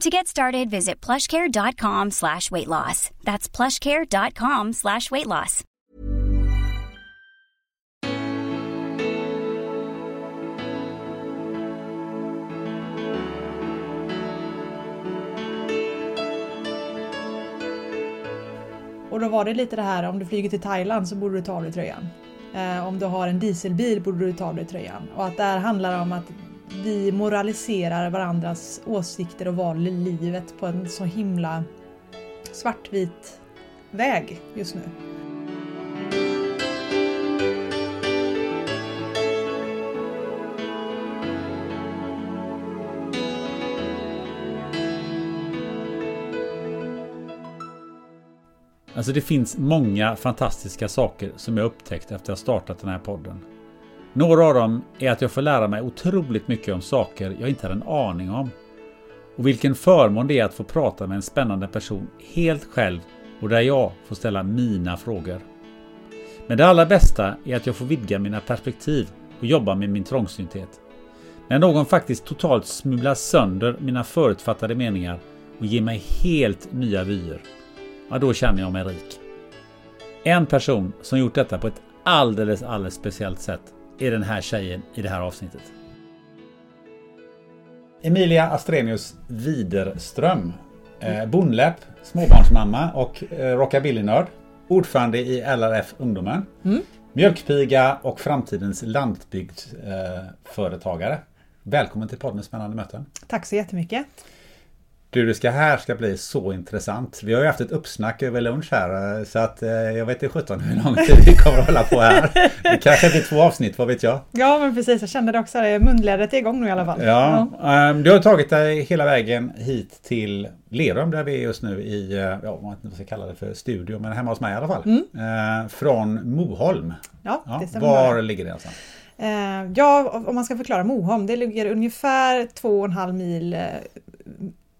To get started, visit plushcare.com slash weight loss. That's plushcare.com slash weight loss. Och då var det lite det här om du flyger till Thailand så borde du ta av dig tröjan. Eh, om du har en dieselbil borde du ta av dig tröjan. Och att det här handlar om att vi moraliserar varandras åsikter och val i livet på en så himla svartvit väg just nu. Alltså det finns många fantastiska saker som jag upptäckt efter att ha startat den här podden. Några av dem är att jag får lära mig otroligt mycket om saker jag inte hade en aning om. Och vilken förmån det är att få prata med en spännande person helt själv och där jag får ställa mina frågor. Men det allra bästa är att jag får vidga mina perspektiv och jobba med min trångsynthet. När någon faktiskt totalt smular sönder mina förutfattade meningar och ger mig helt nya vyer, ja då känner jag mig rik. En person som gjort detta på ett alldeles, alldeles speciellt sätt är den här tjejen i det här avsnittet. Emilia Astrenius Widerström. Eh, bondläpp, småbarnsmamma och eh, rockabillynörd. Ordförande i LRF Ungdomen. Mm. Mjölkpiga och framtidens landsbygdsföretagare. Eh, Välkommen till podden Spännande möten. Tack så jättemycket. Du, det ska här ska bli så intressant. Vi har ju haft ett uppsnack över lunch här så att eh, jag vet inte sjutton hur lång tid vi kommer att hålla på här. Det kanske blir två avsnitt, vad vet jag? Ja men precis, jag kände det också. Munlädret är igång nu i alla fall. Ja, ja. Um, du har tagit dig hela vägen hit till Lerum där vi är just nu i, eh, ja vad man ska kalla det för studio, men hemma hos mig i alla fall. Mm. Uh, från Moholm. Ja, det stämmer. Var bra. ligger det någonstans? Uh, ja, om man ska förklara Moholm, det ligger ungefär två och en halv mil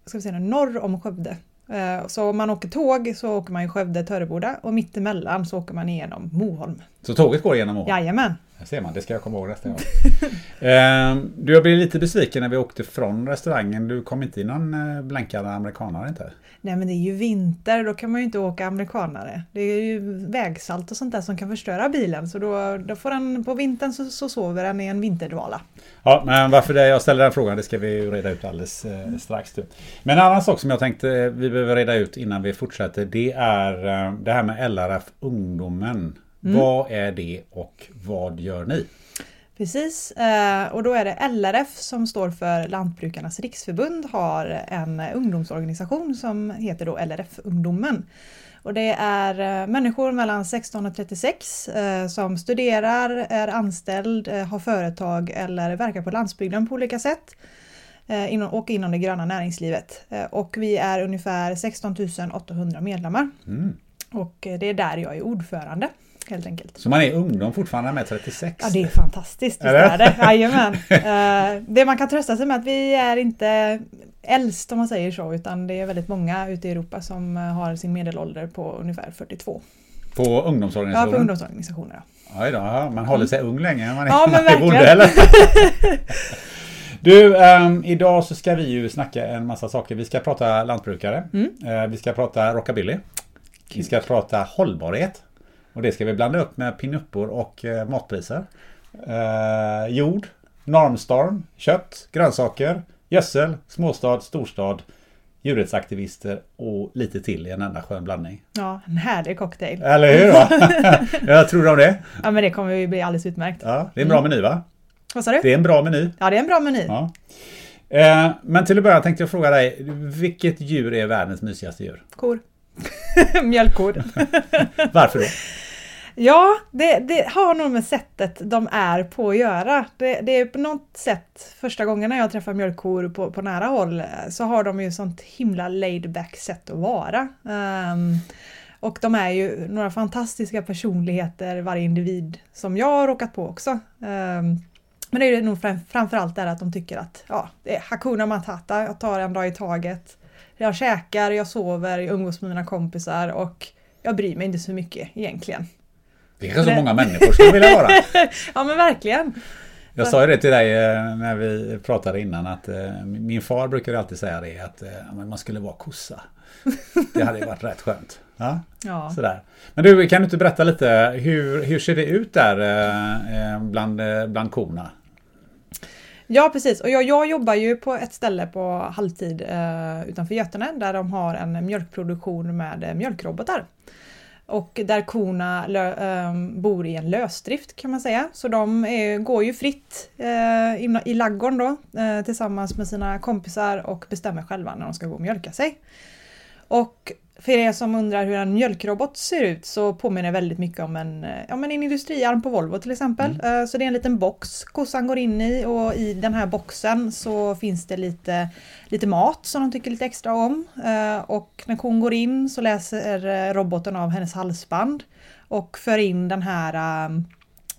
ska vi säga, norr om Skövde. Eh, så om man åker tåg så åker man i Skövde, Töreboda och mittemellan så åker man igenom Moholm. Så tåget går igenom Moholm? Jajamän! Det ser man, det ska jag komma ihåg nästa gång. Ehm, du, jag blev lite besviken när vi åkte från restaurangen. Du kom inte i någon eh, blänkande amerikanare inte? Nej men det är ju vinter, då kan man ju inte åka amerikanare. Det är ju vägsalt och sånt där som kan förstöra bilen så då, då får den, på vintern så, så sover den i en vinterdvala. Ja men varför det jag ställer den frågan det ska vi ju reda ut alldeles eh, strax. Du. Men en annan sak som jag tänkte eh, vi behöver reda ut innan vi fortsätter det är eh, det här med LRF Ungdomen. Mm. Vad är det och vad gör ni? Precis, eh, och då är det LRF som står för Lantbrukarnas riksförbund har en ungdomsorganisation som heter då LRF Ungdomen. Och det är eh, människor mellan 16 och 36 eh, som studerar, är anställd, har företag eller verkar på landsbygden på olika sätt och inom det gröna näringslivet. Och vi är ungefär 16 800 medlemmar. Mm. Och det är där jag är ordförande helt enkelt. Så man är ungdom fortfarande med 36? Ja det är fantastiskt, är det? är det. Jajamän. uh, det man kan trösta sig med är att vi är inte äldst om man säger så utan det är väldigt många ute i Europa som eh, har sin medelålder på ungefär 42. På ungdomsorganisationer? Ja, på ungdomsorganisationer. Ja. Aj då, man håller sig ung länge man är, ja, men bonde eller? Du, um, idag så ska vi ju snacka en massa saker. Vi ska prata lantbrukare. Mm. Uh, vi ska prata rockabilly. Vi ska prata hållbarhet. Och det ska vi blanda upp med pinuppor och eh, matpriser. Eh, jord, normstorm, kött, grönsaker, gödsel, småstad, storstad. djurrättsaktivister och lite till i en enda skön blandning. Ja, en härlig cocktail. Eller hur? Va? Jag tror om det. Ja men det kommer ju bli alldeles utmärkt. Ja, det är en bra meny va? Vad sa du? Det är en bra meny. Ja det är en bra meny. Ja. Eh, Men till att börja tänkte jag fråga dig, vilket djur är världens mysigaste djur? Kor. Mjölkkor. Varför då? Ja, det, det har nog med sättet de är på att göra. Det, det är på något sätt första gången när jag träffar mjölkkor på, på nära håll eh, så har de ju sånt himla laid back sätt att vara. Um, och de är ju några fantastiska personligheter, varje individ, som jag har råkat på också. Um, men det är nog fram, framförallt det att de tycker att ja, det är Hakuna Matata, jag tar en dag i taget. Jag käkar, jag sover, jag umgås med mina kompisar och jag bryr mig inte så mycket egentligen. Det är kanske så många människor skulle vilja vara. Ja men verkligen! Jag sa ju det till dig eh, när vi pratade innan att eh, min far brukar alltid säga det att eh, man skulle vara kossa. Det hade ju varit rätt skönt. Ja, Ja. sådär. Men du, kan du inte berätta lite hur, hur ser det ut där bland, bland korna? Ja precis, och jag, jag jobbar ju på ett ställe på halvtid utanför Götene där de har en mjölkproduktion med mjölkrobotar. Och där korna lö, ehm, bor i en lösdrift kan man säga. Så de är, går ju fritt eh, i laggorn då eh, tillsammans med sina kompisar och bestämmer själva när de ska gå och mjölka sig. Och för er som undrar hur en mjölkrobot ser ut så påminner det väldigt mycket om en, eh, ja, men en industriarm på Volvo till exempel. Eh, Så det är en liten box kossan går in i och i den här boxen så finns det lite, lite mat som de tycker lite extra om. Eh, Och när kon går in så läser roboten av hennes halsband och för in den här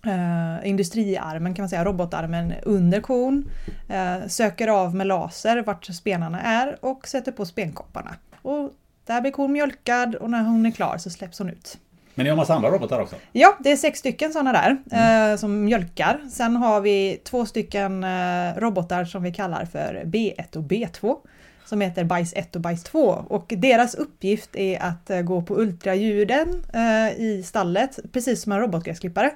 eh, industriarmen kan man säga, robotarmen under kon. Eh, söker av med laser vart spenarna är och sätter på spenkopparna. Och där blir kon mjölkad och när hon är klar så släpps hon ut. Men ni har massa andra robotar också? Ja, det är sex stycken sådana där eh, som mjölkar. Sen har vi två stycken eh, robotar som vi kallar för B1 och B2 som heter bajs 1 och bajs 2 och deras uppgift är att eh, gå på ultraljuden eh, i stallet precis som en robotgräsklippare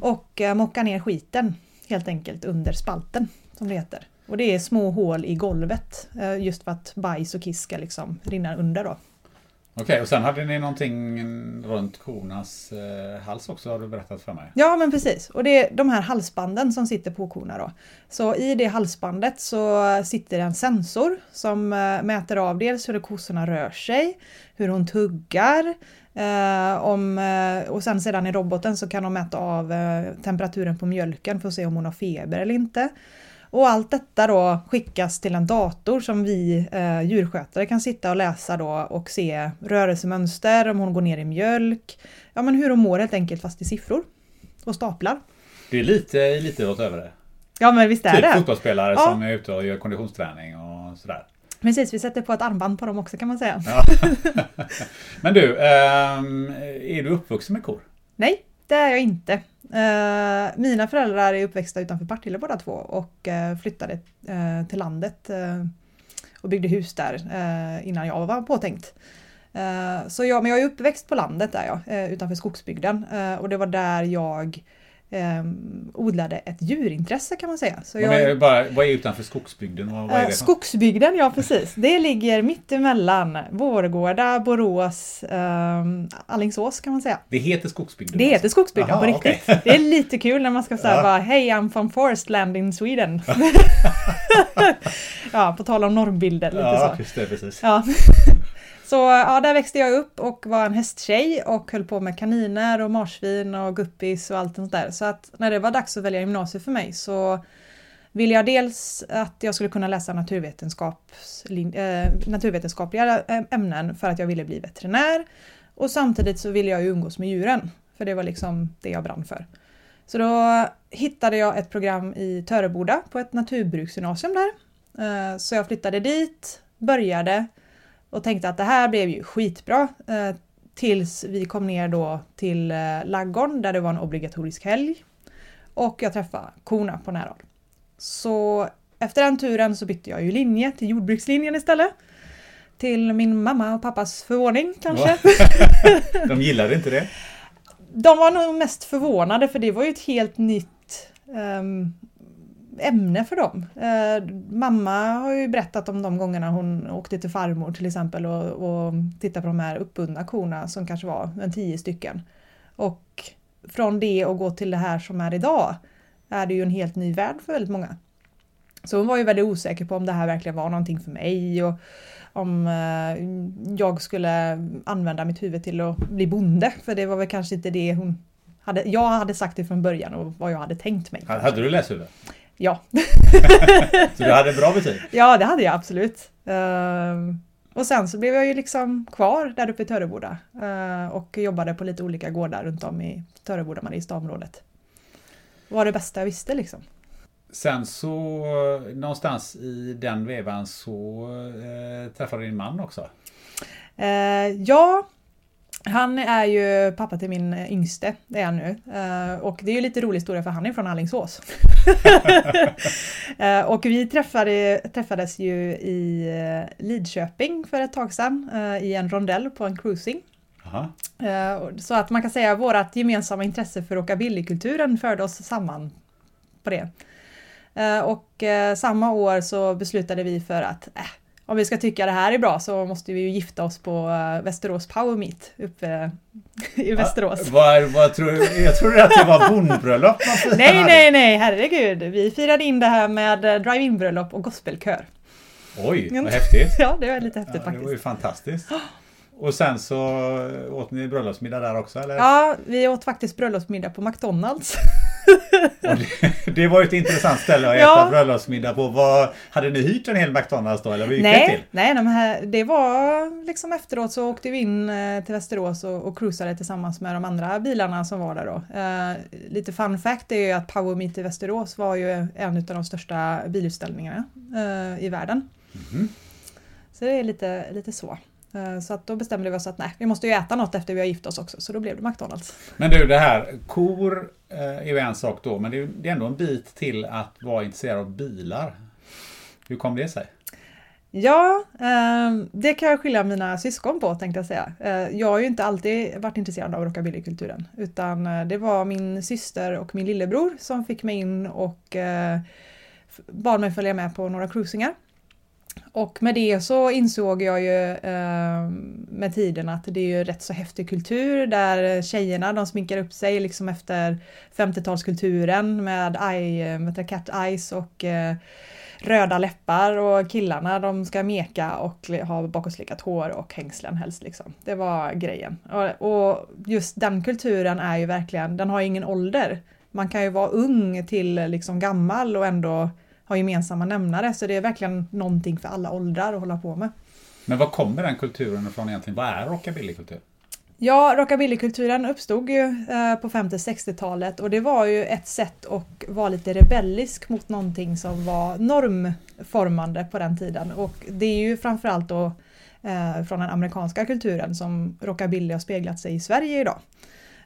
och eh, mocka ner skiten helt enkelt under spalten som det heter. Och det är små hål i golvet eh, just för att bajs och kiss ska liksom rinna under då. Okej, och sen hade ni någonting runt kornas eh, hals också har du berättat för mig. Ja men precis, och det är de här halsbanden som sitter på korna då. Så i det halsbandet så sitter en sensor som eh, mäter av dels hur kossorna rör sig, hur hon tuggar, eh, om, eh, och sen sedan i roboten så kan de mäta av eh, temperaturen på mjölken för att se om hon har feber eller inte. Och allt detta då skickas till en dator som vi eh, djurskötare kan sitta och läsa då och se rörelsemönster, om hon går ner i mjölk, ja men hur hon mår helt enkelt fast i siffror. Och staplar. Det är lite elitidrott över det. Ja men visst är Typ det. fotbollsspelare Ja. som är ute och gör konditionsträning och sådär. Precis, vi sätter på ett armband på dem också kan man säga. Ja. Men du, ehm, är du uppvuxen med kor? Nej, det är jag inte. Eh, mina föräldrar är uppväxta utanför Partille båda två och eh, flyttade eh, till landet eh, och byggde hus där eh, innan jag var påtänkt. Eh, så jag, men jag är uppväxt på landet där jag, utanför skogsbygden och det var där jag eh, odlade ett djurintresse kan man säga. Så Vad är, bara, vad är utanför skogsbygden? och Vad är Eh, det? Skogsbygden, ja precis. Det ligger mitt emellan Vårgårda, Borås, eh, Alingsås kan man säga. Det heter skogsbygden? Det heter alltså? Skogsbygden Aha, på riktigt. okej. Det är lite kul när man ska säga Ja. bara Hej I'm from Forest Land in Sweden. ja, på tal om normbilder. Lite Ja, så. just det, precis. Ja. Så ja, där växte jag upp och var en hästtjej och höll på med kaniner och marsvin och guppis och allt sånt där. Så att när det var dags att välja gymnasium för mig så ville jag dels att jag skulle kunna läsa naturvetenskaps, eh, naturvetenskapliga eh, ämnen för att jag ville bli veterinär. Och samtidigt så ville jag ju umgås med djuren, för det var liksom det jag brann för. Så då hittade jag ett program i Töreboda på ett naturbruksgymnasium där. Eh, Så jag flyttade dit, började och tänkte att det här blev ju skitbra. eh, Tills vi kom ner då till eh, laggården där det var en obligatorisk helg. Och jag träffade korna på nära håll. Så efter den turen så bytte jag ju linje till jordbrukslinjen istället. Till min mamma och pappas förvåning kanske. De gillade inte det? De var nog mest förvånade för det var ju ett helt nytt ehm, ämne för dem. Eh, mamma har ju berättat om de gångerna hon åkte till farmor till exempel och, och tittade på de här uppbundna korna som kanske var en tio stycken. Och från det och gå till det här som är idag är det ju en helt ny värld för väldigt många. Så hon var ju väldigt osäker på om det här verkligen var någonting för mig och om eh, jag skulle använda mitt huvud till att bli bonde. För det var väl kanske inte det hon hade, jag hade sagt det från början och vad jag hade tänkt mig. Hade du läshuvud? Ja. så du hade bra betyg? Ja, det hade jag absolut. Uh, och sen så blev jag ju liksom kvar där uppe i Töreboda uh, och jobbade på lite olika gårdar runt om i Töreboda, Mariestadområdet. Det var det bästa jag visste liksom. Sen så någonstans i den vevan så eh, träffade din man också? Eh, ja, han är ju pappa till min yngste, det är han nu. Eh, och det är ju lite rolig historia för han är från Allingsås. eh, och vi träffade, träffades ju i eh, Lidköping för ett tag sedan i en rondell på en cruising. Eh, så att man kan säga att vårt gemensamma intresse för rockabillykulturen förde oss samman på det. Och samma år så beslutade vi för att äh, om vi ska tycka det här är bra så måste vi ju gifta oss på Västerås Power Meet uppe i Västerås. Ja, vad, vad tror, jag trodde att det var bondbröllop Nej, nej, nej, herregud. Vi firade in det här med drive-in bröllop och gospelkör. Oj, vad häftigt! ja, det var lite häftigt ja, faktiskt. Det var ju fantastiskt. Och sen så åt ni bröllopsmiddag där också eller? Ja, vi åt faktiskt bröllopsmiddag på McDonalds. det, det, var ju ett intressant ställe att ja. äta bröllopsmiddag på. Vad, hade ni hyrt en hel McDonalds då eller gick nej, det till? Nej, nej här, det var liksom efteråt så åkte vi in eh, till Västerås och, och cruisade tillsammans med de andra bilarna som var där då. Uh, lite fun fact är ju att Power Meet i Västerås var ju en av de största bilutställningarna uh, i världen. Mm. Så det är lite, lite så. Eh, så att då bestämde vi oss att nej, vi måste ju äta något efter vi har gift oss också. Så då blev det McDonalds. Men du, det här, kor eh, är ju en sak då, men det är ändå en bit till att vara intresserad av bilar. Hur kom det sig? Ja, ehm, det kan jag skilja mina syskon på tänkte jag säga. Eh, jag har ju inte alltid varit intresserad av rockabillykulturen utan det var min syster och min lillebror som fick mig in och bad mig följa med på några cruisingar. Och med det så insåg jag ju eh, med tiden att det är ju rätt så häftig kultur där tjejerna de sminkar upp sig liksom efter 50-talskulturen med eye, eh, med cat eyes och eh, röda läppar och killarna de ska meka och ha bakåtslickat hår och hängslen helst. Liksom. Det var grejen. Och, och, just den kulturen är ju verkligen, den har ingen ålder. Man kan ju vara ung till liksom gammal och ändå har gemensamma nämnare. Så det är verkligen någonting för alla åldrar att hålla på med. Men var kommer den kulturen ifrån egentligen? Vad är rockabillykultur? Ja, rockabillykulturen uppstod ju eh, på 50-60-talet och det var ju ett sätt att vara lite rebellisk mot någonting som var normformande på den tiden. Och det är ju framförallt då eh, från den amerikanska kulturen som rockabilly har speglat sig i Sverige idag.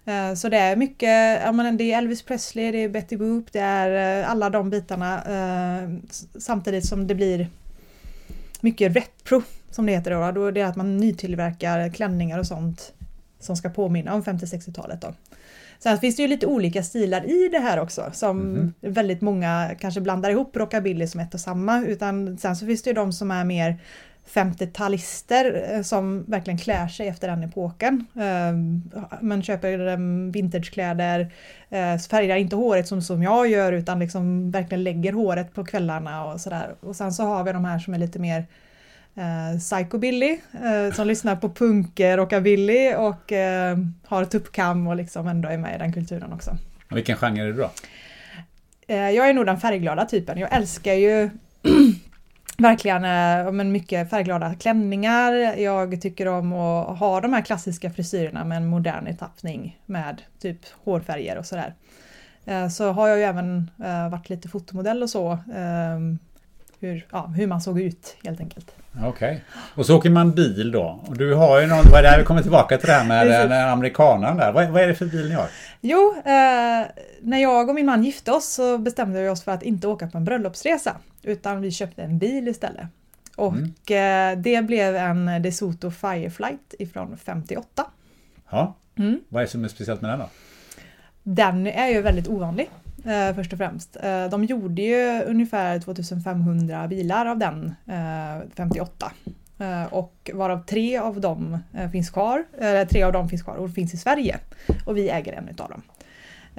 Eh, så det är mycket, ja men det är Elvis Presley, det är Betty Boop, det är eh, alla de bitarna eh, samtidigt som det blir mycket retro som det heter då. Då är det att man nytillverkar klänningar och sånt som ska påminna om 50-60-talet då. Sen finns det ju lite olika stilar i det här också som mm. väldigt många kanske blandar ihop rockabilly som ett och samma utan sen så finns det ju de som är mer 50-talister eh, som verkligen klär sig efter den epoken. Ehm, man köper vintagekläder, eh, färgar inte håret som, som jag gör utan liksom verkligen lägger håret på kvällarna och sådär. Och sen så har vi de här som är lite mer eh, psychobilly eh, som lyssnar på punk, rockabilly och har tuppkam och liksom ändå är med i den kulturen också. vilken genre är du då? Jag är nog den färgglada typen. Jag älskar ju verkligen eh, men mycket färgglada klänningar. Jag tycker om att ha de här klassiska frisyrerna med en modern tappning med typ hårfärger och sådär. Eh, så har jag ju även eh, varit lite fotomodell och så. Ehm, hur, ja, hur man såg ut helt enkelt. Okej. Okay. Och så åker man bil då. Och du har ju någon, vad är vi kommer tillbaka till det här med den amerikanen där. Vad, vad, är det för bil ni har? Jo, eh, när jag och min man gifte oss så bestämde vi oss för att inte åka på en bröllopsresa. Utan vi köpte en bil istället. Och mm. eh, det blev en DeSoto Fireflight ifrån 58. Ja. Mm. Vad är det som är speciellt med den då? Den är ju väldigt ovanlig eh, först och främst. Eh, de gjorde ju ungefär 2500 bilar av den eh, 58. Eh, och varav tre av dem eh, finns kvar, eller tre av dem finns kvar och finns i Sverige. Och vi äger en utav dem.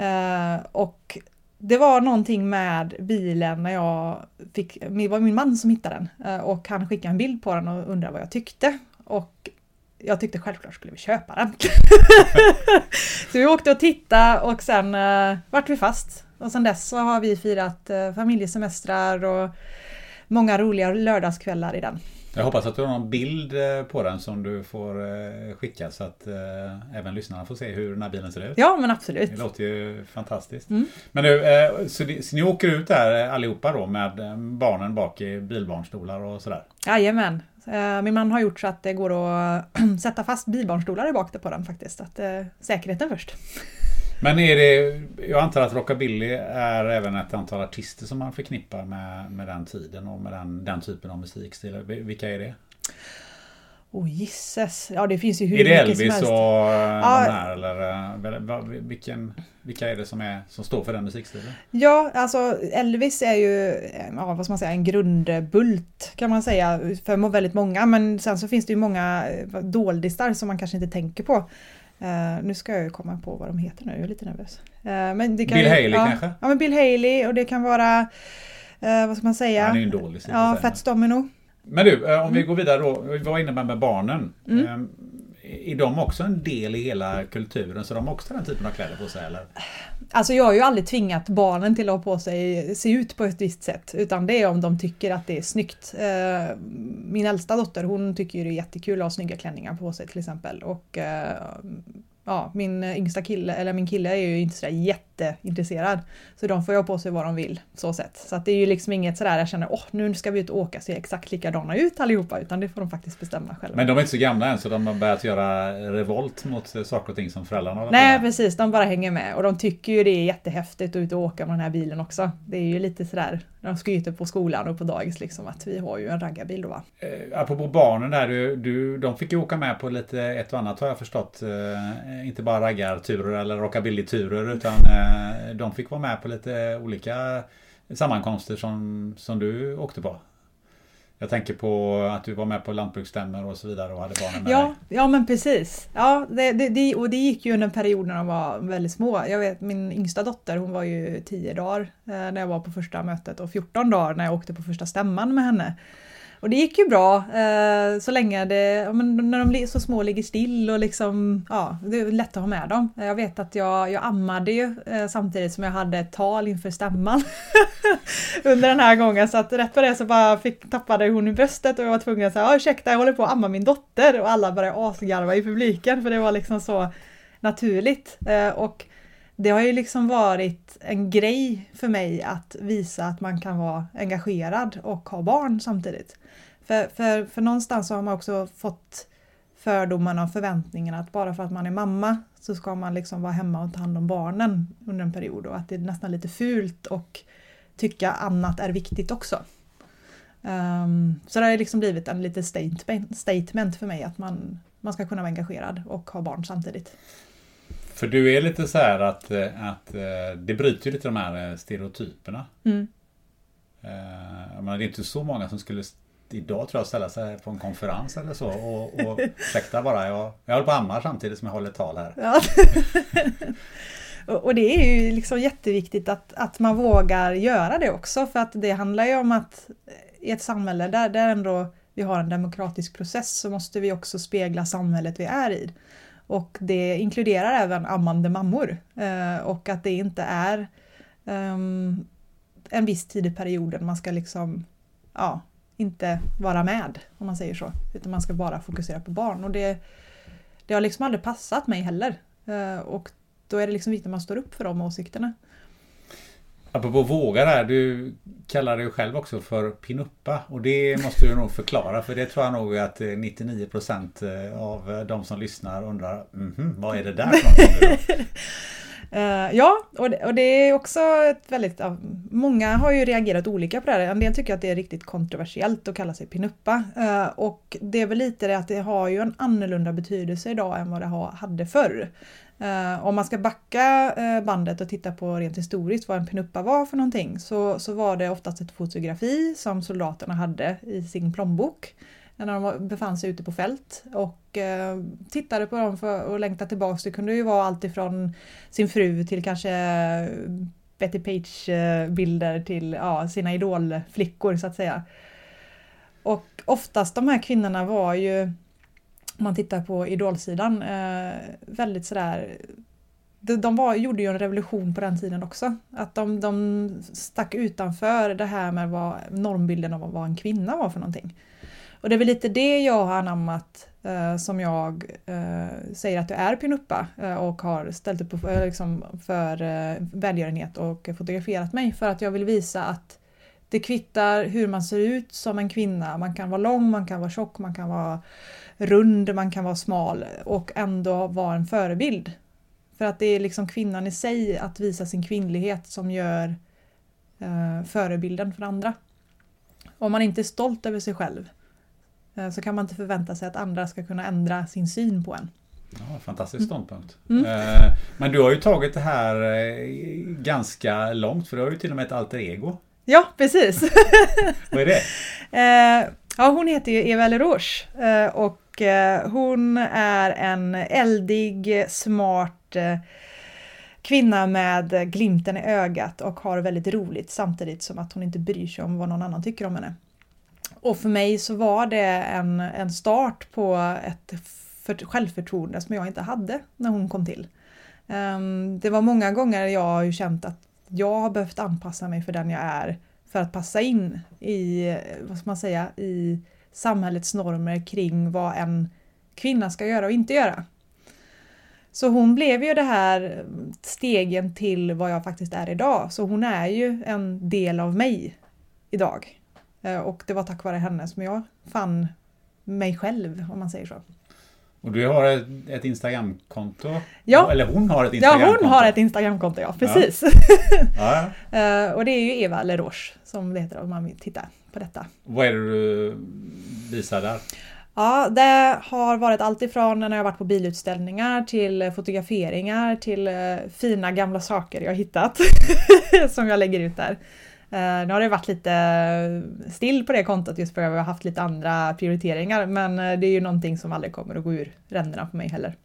Eh, och det var någonting med bilen när jag fick, det var min man som hittade den eh, och han skickade en bild på den och undrade vad jag tyckte. Och jag tyckte självklart skulle vi köpa den. så vi åkte och tittade och sen eh, vart vi fast. Och sen dess så har vi firat uh, familjesemestrar och många roliga lördagskvällar i den. Jag hoppas att du har någon bild eh, på den som du får eh, skicka så att eh, även lyssnarna får se hur den här bilen ser ut. Ja men absolut. Det låter ju fantastiskt. Mm. Men nu, eh, så, så, ni åker ut där allihopa då med barnen bak i bilbarnstolar och sådär? Jajamän. Min man har gjort så att det går att sätta fast bilbarnstolar i bak på den faktiskt. Att, säkerheten först. Men är det, jag antar att rockabilly är även ett antal artister som man förknippar med, med den tiden och med den, den typen av musikstil. Vilka är det? Oh gisses. Ja det finns ju hur mycket som helst. Är det Elvis och ja. de här eller vilken, vilka är det som, är, som står för den musikstilen? Ja alltså Elvis är ju ja, vad ska man säga, en grundbult kan man säga för väldigt många men sen så finns det ju många doldisar som man kanske inte tänker på. Uh, nu ska jag ju komma på vad de heter nu, jag är lite nervös. Uh, men det kan Bill ju, Haley ja, kanske? Ja, men Bill Haley och det kan vara, uh, vad ska man säga? Han är en dålig Ja, Fats Domino. Men du, om mm. vi går vidare då. Vi var inne med barnen. Mm. Är de också en del i hela kulturen? Så de har också den typen av kläder på sig eller? Alltså jag har ju aldrig tvingat barnen till att ha på sig, se ut på ett visst sätt. Utan det är om de tycker att det är snyggt. Eh, min äldsta dotter hon tycker det är jättekul att ha snygga klänningar på sig till exempel. Och eh, ja, min yngsta kille, eller min kille är ju inte sådär jätteintresserad. Så de får ju ha på sig vad de vill, så sett. Så att det är ju liksom inget sådär jag känner åh nu ska vi ut och åka, se exakt likadana ut allihopa. Utan det får de faktiskt bestämma själva. Men de är inte så gamla än så de har börjat göra revolt mot saker och ting som föräldrarna har Nej precis, de bara hänger med. Och de tycker ju det är jättehäftigt att ut och åka med den här bilen också. Det är ju lite sådär de skryter på skolan och på dagis liksom att vi har ju en raggarbil då va. Eh, apropå barnen där, du, du, de fick ju åka med på lite ett och annat har jag förstått. Eh, inte bara raggarturer eller rockabilly-turer utan eh, de fick vara med på lite olika sammankomster som, som du åkte på. Jag tänker på att du var med på lantbruksstämmor och så vidare och hade barnen med ja, dig. Ja, men precis. Ja, det, det, och det gick ju under en period när de var väldigt små. Jag vet min yngsta dotter, hon var ju 10 dagar eh, när jag var på första mötet och 14 dagar när jag åkte på första stämman med henne. Och det gick ju bra eh, så länge det, men när de så små ligger still och liksom, ja, det är lätt att ha med dem. Jag vet att jag, jag ammade ju eh, samtidigt som jag hade ett tal inför stämman under den här gången så att rätt på det så bara fick, tappade hon i bröstet och jag var tvungen att säga ursäkta jag håller på att amma min dotter och alla började asgarva i publiken för det var liksom så naturligt. Eh, och det har ju liksom varit en grej för mig att visa att man kan vara engagerad och ha barn samtidigt. För, för, för någonstans så har man också fått fördomarna och förväntningarna att bara för att man är mamma så ska man liksom vara hemma och ta hand om barnen under en period och att det är nästan lite fult och tycka annat är viktigt också. Um, så det har liksom blivit en liten statement, statement för mig att man, man ska kunna vara engagerad och ha barn samtidigt. För du är lite så här att, eh, att eh, det bryter lite de här eh, stereotyperna. Mm. Men det är inte så många som skulle idag tror jag ställa sig på en konferens eller så och, och ursäkta bara, jag, jag håller på att amma samtidigt som jag håller tal här. Ja. och det är ju liksom jätteviktigt att, att man vågar göra det också för att det handlar ju om att i ett samhälle där, där ändå vi har en demokratisk process så måste vi också spegla samhället vi är i. Och det inkluderar även ammande mammor eh, och att det inte är um, en viss tid i perioden man ska liksom ja, inte vara med om man säger så. Utan man ska bara fokusera på barn och det, det har liksom aldrig passat mig heller. Eh, och då är det liksom viktigt att man står upp för de åsikterna. Apropå vågar här, du kallar dig själv också för pinuppa och det måste du nog förklara för det tror jag nog att eh, 99% eh, av eh, de som lyssnar undrar mm -hmm, vad är det där för Uh, ja, och det, och det, är också ett väldigt... Uh, många har ju reagerat olika på det här. En del tycker att det är riktigt kontroversiellt att kalla sig pinuppa. Uh, och det är väl lite det att det har ju en annorlunda betydelse idag än vad det ha, hade förr. Uh, om man ska backa uh, bandet och titta på rent historiskt vad en pinuppa var för någonting så, så var det oftast ett fotografi som soldaterna hade i sin plånbok när de befann sig ute på fält och uh, tittade på dem för och längtade tillbaks. Det kunde ju vara allt ifrån sin fru till kanske Betty Page-bilder till ja, sina idolflickor så att säga. Och oftast de här kvinnorna var ju om man tittar på idolsidan, eh, väldigt sådär de, var, gjorde ju en revolution på den tiden också. Att de, de stack utanför det här med vad normbilden av vad en kvinna var för någonting. Och det är väl lite det jag har anammat eh, som jag eh, säger att jag är pinuppa eh, och har ställt upp på, eh, liksom, för eh, välgörenhet och fotograferat mig för att jag vill visa att det kvittar hur man ser ut som en kvinna. Man kan vara lång, man kan vara tjock, man kan vara rund, man kan vara smal och ändå vara en förebild. För att det är liksom kvinnan i sig att visa sin kvinnlighet som gör eh, förebilden för andra. Om man inte är stolt över sig själv eh, så kan man inte förvänta sig att andra ska kunna ändra sin syn på en. Ja, fantastisk ståndpunkt. Mm. Eh, men du har ju tagit det här eh, ganska långt för du har ju till och med ett alter ego. Ja, precis. Vad är det? Eh, ja, hon heter ju Eva Lerouge eh, och eh, hon är en eldig, smart eh, kvinna med glimten i ögat och har väldigt roligt samtidigt som att hon inte bryr sig om vad någon annan tycker om henne. Och för mig så var det en, en start på ett för, självförtroende som jag inte hade när hon kom till. Um, det var många gånger jag har känt att jag har behövt anpassa mig för den jag är för att passa in i, eh, vad ska man säga, i samhällets normer kring vad en kvinna ska göra och inte göra. Så hon blev ju det här stegen till vad jag faktiskt är idag. Så hon är ju en del av mig idag. Eh, och det var tack vare henne som jag fann mig själv, om man säger så. Och du har ett, ett Instagramkonto? Ja. Eller hon har ett Instagramkonto? Ja, hon har ett Instagramkonto, ja. Precis. Ja. ja. uh, och det är ju Eva Leroche som det heter om man vill titta på detta. Vad är det du visar där? Ja, det har varit allt ifrån när jag varit på bilutställningar till fotograferingar till uh, fina gamla saker jag hittat som jag lägger ut där. Uh, nu har det varit lite still på det kontot just för att vi har haft lite andra prioriteringar men det är ju någonting som aldrig kommer att gå ur ränderna på mig heller.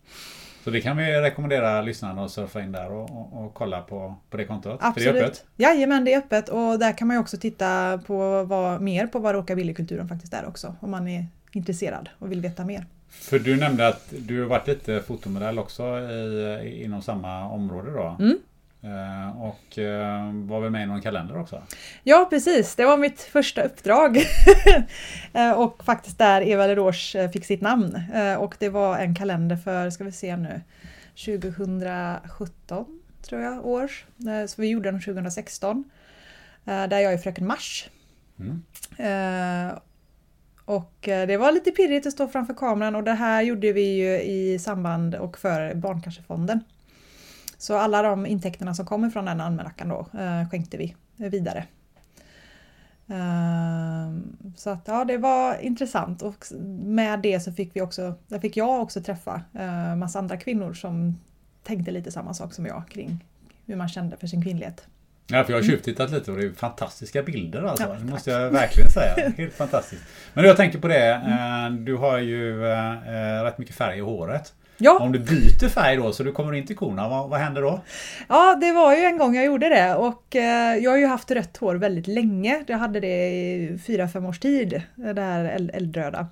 Så det kan vi rekommendera lyssnarna att surfa in där och, och, och kolla på, på det kontot? Absolut. För det är öppet? Jajamän, det är öppet och där kan man ju också titta på vad, mer på vad rockabillykulturen faktiskt är också om man är intresserad och vill veta mer. För du nämnde att du har varit lite fotomodell också i, inom samma område då? Mm. Eh, och eh, var väl med i någon kalender också? Ja precis, det var mitt första uppdrag. Eh, och faktiskt där Eva Lerouge fick sitt namn. Och det var en kalender för, ska vi se nu, 2017 tror jag, år. Så vi gjorde den 2016. Där jag är Fröken Mars. Mm. Och det var lite pirrigt att stå framför kameran och det här gjorde vi ju i samband och för Barncancerfonden. Så alla de intäkterna som kommer från den almanackan då eh, skänkte vi vidare. Uh, så att ja, det var intressant och med det så fick vi också, där fick jag också träffa uh, massa andra kvinnor som tänkte lite samma sak som jag kring hur man kände för sin kvinnlighet. Ja, för jag har tjuvtittat lite och det är fantastiska bilder alltså. Ja, det måste jag verkligen säga. Helt fantastiskt. Men jag tänker på det, mm. du har ju rätt mycket färg i håret. Ja. Om du byter färg då så du kommer in till korna, vad, vad händer då? Ja, det var ju en gång jag gjorde det och eh, jag har ju haft rött hår väldigt länge. Jag hade det i fyra fem års tid, det här eldröda.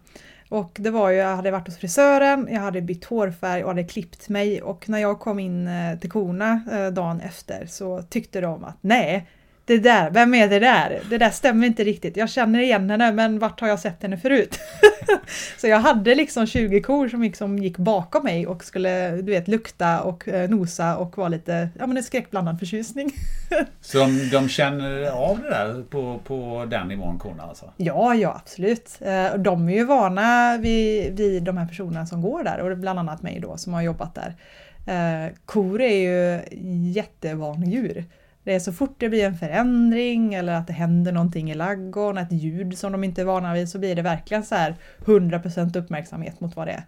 Och det var ju, jag hade varit hos frisören, jag hade bytt hårfärg och hade klippt mig och när jag kom in eh, till korna eh, dagen efter så tyckte de att nej, det där, vem är det där? Det där stämmer inte riktigt. Jag känner igen henne men vart har jag sett henne förut? så jag hade liksom 20 kor som liksom gick bakom mig och skulle du vet lukta och eh, nosa och vara lite, ja men en skräckblandad förtjusning. så de, de känner av det där på, på den nivån korna alltså? Ja, ja absolut. Eh, de är ju vana vid, vid de här personerna som går där och bland annat mig då som har jobbat där. Eh, kor är ju jättevandjur. Det är så fort det blir en förändring eller att det händer någonting i ladugården, ett ljud som de inte är vana vid, så blir det verkligen så här 100% uppmärksamhet mot vad det är.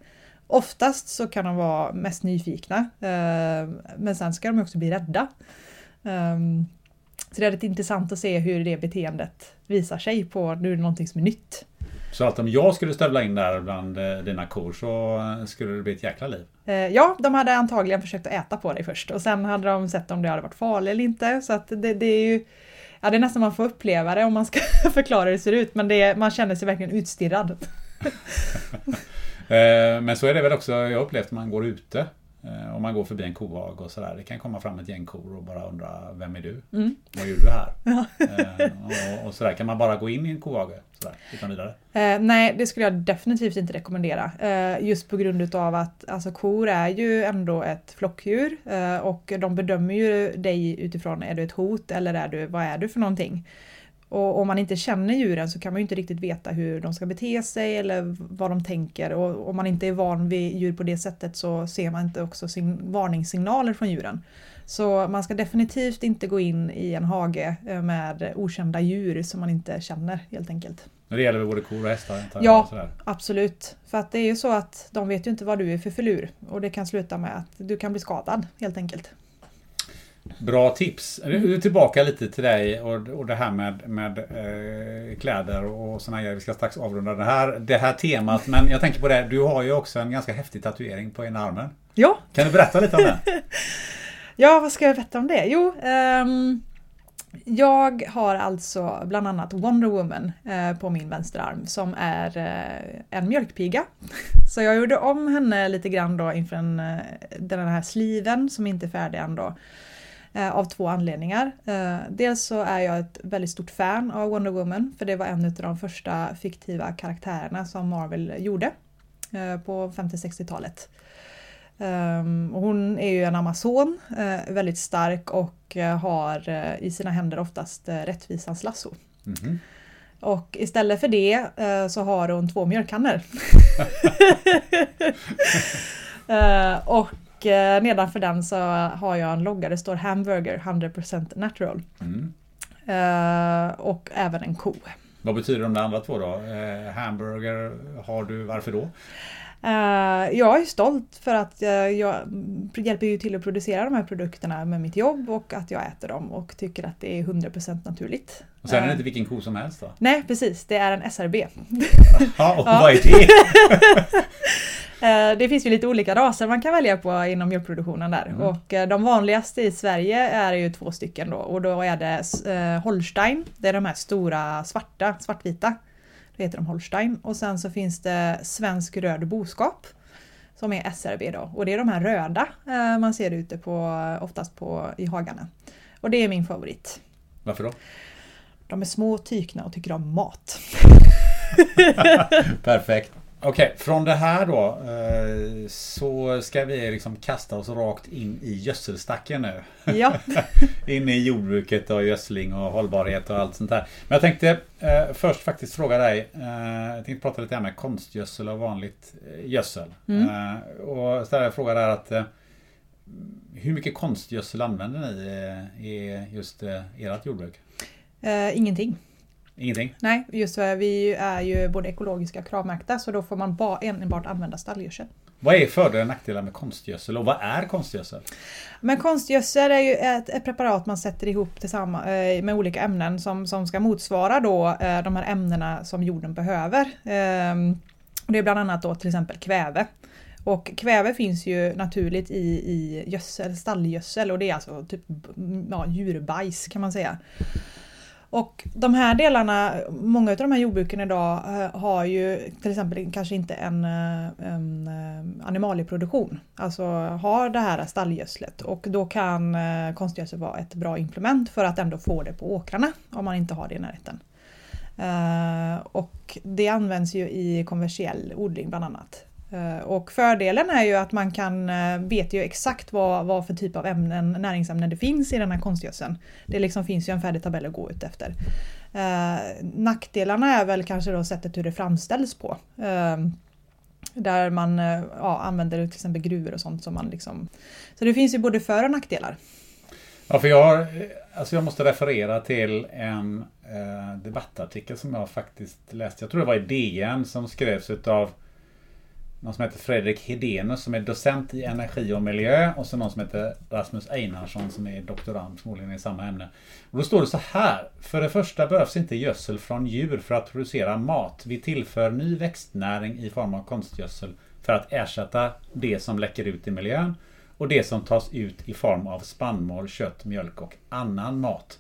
Oftast så kan de vara mest nyfikna, eh, men sen ska de också bli rädda. Ehm, så det är rätt intressant att se hur det beteendet visar sig på nu är det någonting som är nytt. Så att om jag skulle stövla in där bland eh, dina kor så eh, skulle det bli ett jäkla liv? Eh, ja, de hade antagligen försökt att äta på dig först och sen hade de sett om det hade varit farligt eller inte. Så att det, det är ju Ja, det är nästan man får uppleva det om man ska förklara hur det ser ut, men det, man känner sig verkligen utstirrad. men så är det väl också, jag har upplevt när man går ute om man går förbi en kohag och sådär. Det kan komma fram ett gäng kor och bara undra Vem är du? Mm. Vad gör du här? Ja. Eh, och, och, sådär. Kan man bara gå in i en kohage sådär, utan vidare? Eh, nej, det skulle jag definitivt inte rekommendera. Eh, just på grund utav att alltså, kor är ju ändå ett flockdjur eh, och de bedömer ju dig utifrån är du ett hot eller är du, vad är du för någonting? Och om man inte känner djuren så kan man ju inte riktigt veta hur de ska bete sig eller vad de tänker. Och om man inte är van vid djur på det sättet så ser man inte också sin varningssignaler från djuren. Så man ska definitivt inte gå in i en hage eh, med okända djur som man inte känner helt enkelt. Men det gäller väl både kor och hästar? Ja, absolut. För att det är ju så att de vet ju inte vad du är för filur och det kan sluta med att du kan bli skadad helt enkelt. Bra tips. Nu tillbaka lite till dig och, och det här med, med eh, kläder och sådana grejer. Vi ska strax avrunda det här, det här temat. Men jag tänker på det, du har ju också en ganska häftig tatuering på ena armen. Ja. Kan du berätta lite om det? ja, vad ska jag berätta om det? Jo, um, jag har alltså bland annat Wonder Woman eh, på min vänsterarm som är eh, en mjölkpiga. Så jag gjorde om henne lite grann då inför en, eh, den här sliven som inte är färdig än då. Eh, av två anledningar. Eh, dels så är jag ett väldigt stort fan av Wonder Woman för det var en av de första fiktiva karaktärerna som Marvel gjorde eh, på 50-60-talet. Ehm, hon är ju en amazon, väldigt stark och har i sina händer oftast rättvisans lasso. Mm -hmm. Och istället för det så har hon två mjölkkannor. och eh, nedanför den så har jag en logga, det står Hamburger 100% natural. Mm. Eh, och även en ko. Vad betyder de andra två då? Eh, hamburger har du, varför då? Uh, jag är stolt för att jag hjälper ju till att producera de här produkterna med mitt jobb och att jag äter dem och tycker att det är 100% naturligt. Och sen är det uh, inte vilken ko som helst då? Nej precis, det är en SRB. Jaha, och vad är det? Eh, det finns ju lite olika raser man kan välja på inom mjölkproduktionen där mm. och eh, de vanligaste i Sverige är ju två stycken då och då är det eh, Holstein, det är de här stora svarta, svartvita. Det heter de Holstein och sen så finns det Svensk röd boskap som är SRB då och det är de här röda man ser ute på oftast på, i hagarna. Och det är min favorit. Varför då? De är små, tykna och tycker om mat. Perfekt. Okej, okay, från det här då eh, så ska vi liksom kasta oss rakt in i gödselstacken nu. Ja. in i jordbruket och gödsling och hållbarhet och allt sånt där. Men jag tänkte eh, först faktiskt fråga dig. Eh, jag tänkte prata lite med konstgödsel och vanligt gödsel. Mm. och ställa en fråga där att hur mycket konstgödsel använder ni i just ert jordbruk? ingenting. Ingenting? Nej, just så vi är ju både ekologiska och kravmärkta så då får man bara enbart använda stallgödsel. Vad är fördelar och nackdelar med konstgödsel och vad är konstgödsel? Men konstgödsel är ju ett, ett preparat man sätter ihop tillsammans eh, med olika ämnen som, som ska motsvara då eh, de här ämnena som jorden behöver. Ehm, det är bland annat då till exempel kväve. Och kväve finns ju naturligt i, i gödsel, stallgödsel och det är alltså typ ja, djurbajs kan man säga. Och de här delarna, många av de här jordbruken idag eh, har ju till exempel kanske inte en, eh, en eh, animalieproduktion. Alltså har det här stallgödslet och då kan konstgödsel vara ett bra implement för att ändå få det på åkrarna om man inte har det i närheten. Och det används ju i kommersiell odling bland annat. Eh, och fördelen är ju att man kan eh, vet ju exakt vad, vad för typ av ämnen, näringsämnen det finns i den här konstgödseln. Det liksom finns ju en färdig tabell att gå ut efter. Eh, nackdelarna är väl kanske då sättet hur det framställs på. Eh, där man eh, ja, använder till exempel gruvor och sånt som man liksom... Så det finns ju både för och nackdelar. Ja, för jag, har, alltså jag måste referera till en eh, debattartikel som jag faktiskt läste. Jag tror det var i DN som skrevs utav någon som heter Fredrik Hedenius som är docent i energi och miljö och så någon som heter Rasmus Einarsson som är doktorand förmodligen i samma ämne. Och då står det så här. För det första behövs inte gödsel från djur för att producera mat. Vi tillför ny växtnäring i form av konstgödsel för att ersätta det som läcker ut i miljön och det som tas ut i form av spannmål, kött, mjölk och annan mat.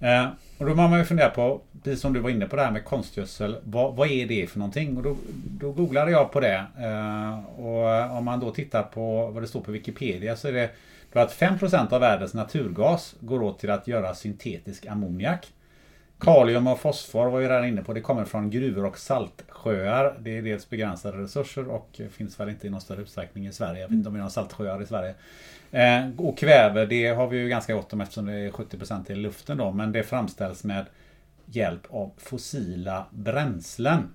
Eh, och då man ju fundera på, precis som du var inne på det här med konstgödsel, vad, vad är det för någonting? Och då, då googlade jag på det. Eh, och om man då tittar på vad det står på Wikipedia så är det då att 5% av världens naturgas går åt till att göra syntetisk ammoniak. Kalium och fosfor var vi redan inne på. Det kommer från gruvor och saltsjöar. Det är dels begränsade resurser och finns väl inte i någon större utsträckning i Sverige. Jag vet inte om vi har saltsjöar i Sverige. Eh, och kväve, det har vi ju ganska gott om eftersom det är 70% i luften då. Men det framställs med hjälp av fossila bränslen.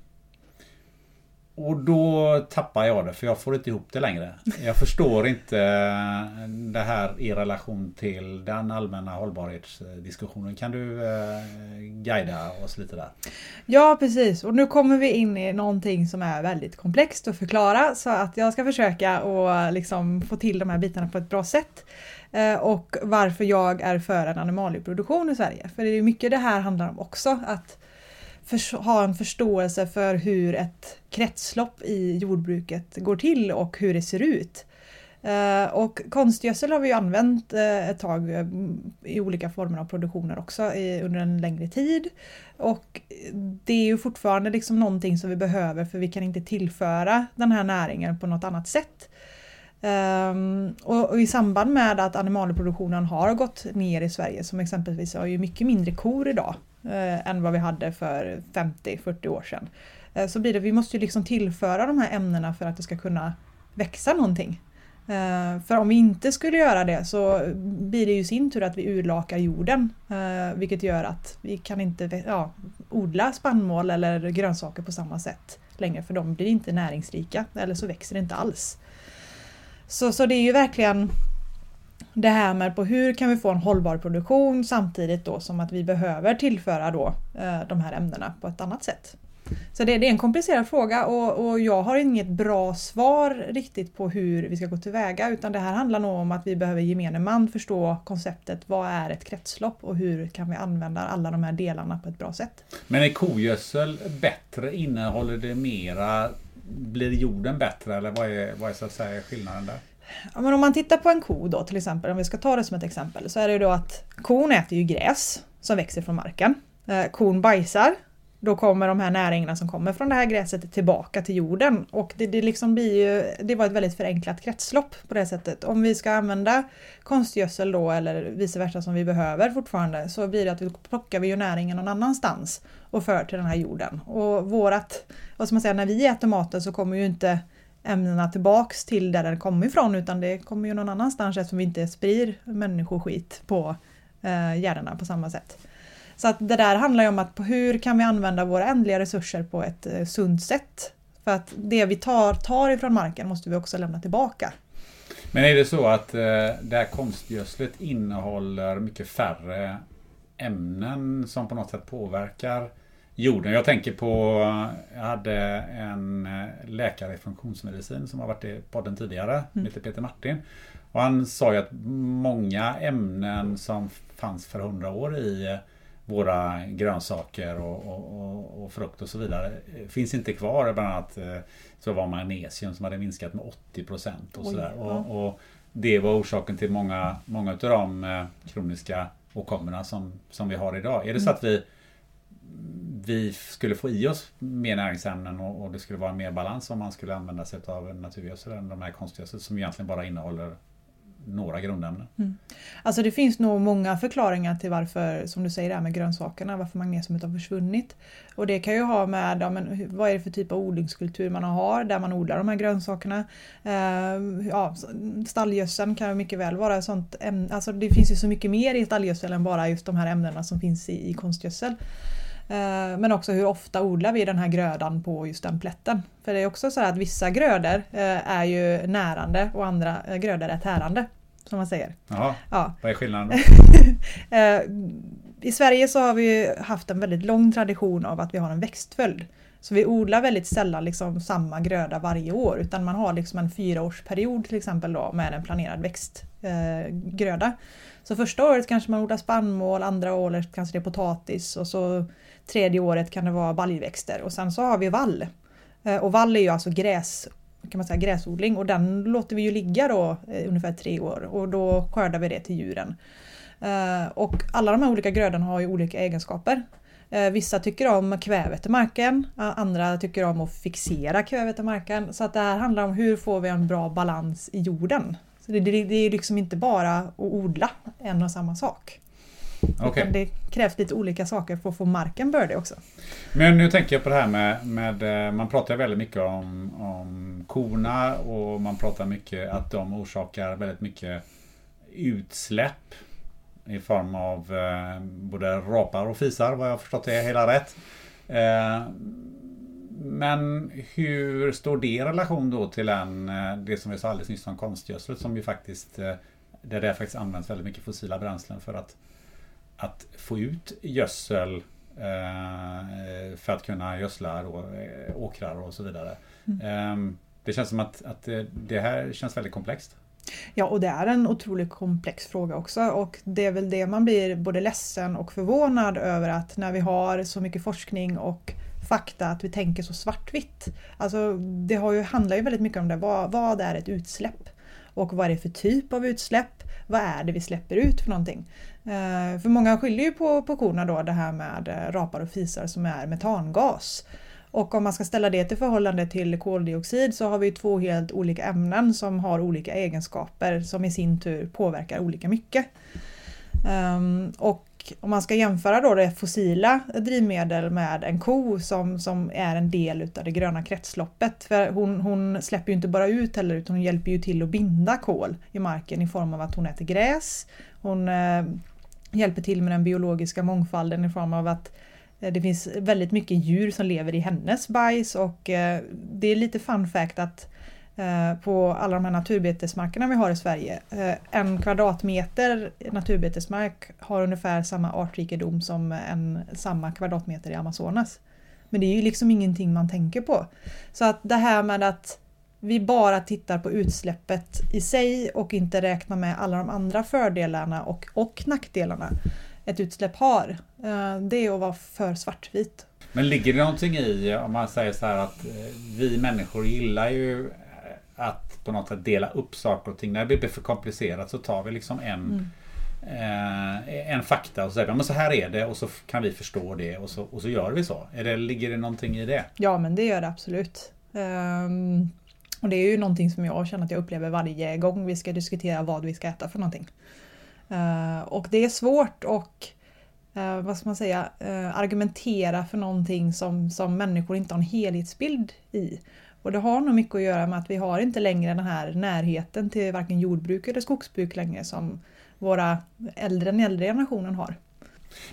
Och då tappar jag det för jag får inte ihop det längre. Jag förstår inte eh, det här i relation till den allmänna hållbarhetsdiskussionen. Kan du eh, guida oss lite där? Ja precis och nu kommer vi in i någonting som är väldigt komplext att förklara så att jag ska försöka att liksom få till de här bitarna på ett bra sätt. Eh, och varför jag är för en animalieproduktion i Sverige. För det är mycket det här handlar om också. att för, ha en förståelse för hur ett kretslopp i jordbruket går till och hur det ser ut. Eh, och konstgödsel har vi använt eh, ett tag eh, i olika former av produktioner också i, under en längre tid. Och det är ju fortfarande liksom någonting som vi behöver för vi kan inte tillföra den här näringen på något annat sätt. Um, och, och, i samband med att animalieproduktionen har gått ner i Sverige, som exempelvis har ju mycket mindre kor idag eh, än vad vi hade för 50-40 år sedan. Eh, så blir det, vi måste ju liksom tillföra de här ämnena för att det ska kunna växa någonting. Eh, för om vi inte skulle göra det så blir det ju sin tur att vi urlakar jorden. Eh, vilket gör att vi kan inte ja, odla spannmål eller grönsaker på samma sätt längre för de blir inte näringsrika eller så växer det inte alls. Så, så det är ju verkligen det här med på hur kan vi få en hållbar produktion samtidigt då som att vi behöver tillföra då eh, de här ämnena på ett annat sätt. Så det, det är en komplicerad fråga och, och, jag har inget bra svar riktigt på hur vi ska gå tillväga utan det här handlar nog om att vi behöver gemene man förstå konceptet vad är ett kretslopp och hur kan vi använda alla de här delarna på ett bra sätt. Men är kogödsel bättre? Innehåller det mera? Blir jorden bättre eller vad är, vad är så att säga skillnaden där? Ja, men om man tittar på en ko då till exempel, om vi ska ta det som ett exempel, så är det ju då att kon äter ju gräs som växer från marken. Eh, kon bajsar, då kommer de här näringarna som kommer från det här gräset tillbaka till jorden. Och det, det, liksom blir ju, det var ett väldigt förenklat kretslopp på det sättet. Om vi ska använda konstgödsel då eller vice versa som vi behöver fortfarande så blir det att vi plockar vi ju näringen någon annanstans och för till den här jorden. Och vårat, vad ska man säga, när vi äter maten så kommer ju inte ämnena tillbaks till där den kommer ifrån utan det kommer ju någon annanstans eftersom vi inte sprider människoskit på eh, gärdena på samma sätt. Så att det där handlar ju om att på hur kan vi använda våra ändliga resurser på ett eh, sunt sätt? För att det vi tar, tar ifrån marken måste vi också lämna tillbaka. Men är det så att eh, det här konstgödslet innehåller mycket färre ämnen som på något sätt påverkar jorden. Jag tänker på, jag hade en eh, läkare i funktionsmedicin som har varit i podden tidigare, mm. heter Peter Martin. Och han sa ju att många ämnen som fanns för hundra år i våra grönsaker och, och, och, frukt och så vidare finns inte kvar. Bland annat eh, så var magnesium som hade minskat med 80 procent. Och, och, och, det var orsaken till många, många av de eh, kroniska åkommorna som, som vi har idag. Är det så att vi vi skulle få i oss mer näringsämnen och, och det skulle vara mer balans om man skulle använda sig av naturgödsel än de här konstgödsel som egentligen bara innehåller några grundämnen. Mm. Alltså det finns nog många förklaringar till varför, som du säger där med grönsakerna, varför magnesiumet har försvunnit. Och det kan ju ha med ja, men, vad är det för typ av odlingskultur man har där man odlar de här grönsakerna. Eh, ja, stallgödseln kan mycket väl vara ett sånt ämne, alltså det finns ju så mycket mer i stallgödsel än bara just de här ämnena som finns i, i konstgödsel. Eh, men också hur ofta odlar vi den här grödan på just den plätten. För det är också så att vissa grödor eh, är ju närande och andra eh, grödor är tärande. Som man säger. Jaha, ja. vad är skillnaden? I Sverige så har vi haft en väldigt lång tradition av att vi har en växtföljd. Så vi odlar väldigt sällan liksom samma gröda varje år utan man har liksom en fyraårsperiod till exempel då med en planerad växtgröda. Så första året kanske man odlar spannmål, andra året kanske det är potatis och så Tredje året kan det vara baljväxter och sen så har vi vall. Eh, och vall är ju alltså gräs, kan man säga, gräsodling och den låter vi ju ligga då eh, ungefär tre år och då skördar vi det till djuren. Eh, och alla de här olika grödorna har ju olika egenskaper. Eh, vissa tycker om kvävet i marken, eh, andra tycker om att fixera kvävet i marken. Så att det här handlar om hur får vi en bra balans i jorden. Så det, det, det är liksom inte bara att odla en och samma sak. Okay. det krävs lite olika saker för att få marken bördig också. Men nu tänker jag på det här med, med eh, man pratar väldigt mycket om, om korna och man pratar mycket att de orsakar väldigt mycket utsläpp i form av eh, både rapar och fisar vad jag förstått är hela rätt. Eh, men hur står det i relation då till en, eh, det som vi sa alldeles nyss om konstgödsel som ju faktiskt eh, där det faktiskt används väldigt mycket fossila bränslen för att att få ut gödsel eh, för att kunna gödsla då, eh, åkrar och så vidare. Mm. Ehm, det känns som att, att det här känns väldigt komplext. Ja, och det är en otroligt komplex fråga också och det är väl det man blir både ledsen och förvånad över att när vi har så mycket forskning och fakta att vi tänker så svartvitt. Alltså det har ju, handlar ju väldigt mycket om det. Vad, vad är ett utsläpp? Och vad är det för typ av utsläpp? Vad är det vi släpper ut för någonting? Eh, för många skyller ju på, på korna då det här med eh, rapar och fisar som är metangas. Och om man ska ställa det till förhållande till koldioxid så har vi två helt olika ämnen som har olika egenskaper som i sin tur påverkar olika mycket. Um, och om man ska jämföra då det fossila drivmedel med en ko som, som är en del utav det gröna kretsloppet. För hon, hon släpper ju inte bara ut heller utan hon hjälper ju till att binda kol i marken i form av att hon äter gräs. Hon eh, hjälper till med den biologiska mångfalden i form av att eh, det finns väldigt mycket djur som lever i hennes bajs och eh, det är lite fun fact att eh, Eh, på alla de här naturbetesmarkerna vi har i Sverige. Eh, en kvadratmeter naturbetesmark har ungefär samma artrikedom som en, samma kvadratmeter i Amazonas. Men det är ju liksom ingenting man tänker på. Så att det här med att vi bara tittar på utsläppet i sig och inte räknar med alla de andra fördelarna och, och nackdelarna ett utsläpp har. Eh, det är att vara för svartvit. Men ligger det någonting i, om man säger så här att vi människor gillar ju att på något sätt dela upp saker och ting. När det blir för komplicerat så tar vi liksom en mm. Eh, en fakta och så säger men så här är det och så kan vi förstå det och så, och så gör vi så. Är det, ligger det någonting i det? Ja men det gör det absolut. Um, och det är ju någonting som jag känner att jag upplever varje gång vi ska diskutera vad vi ska äta för någonting. Uh, och det är svårt och uh, vad ska man säga, uh, argumentera för någonting som, som människor inte har en helhetsbild i. Och det har nog mycket att göra med att vi har inte längre den här närheten till varken jordbruk eller skogsbruk längre som våra äldre, den äldre generationen har.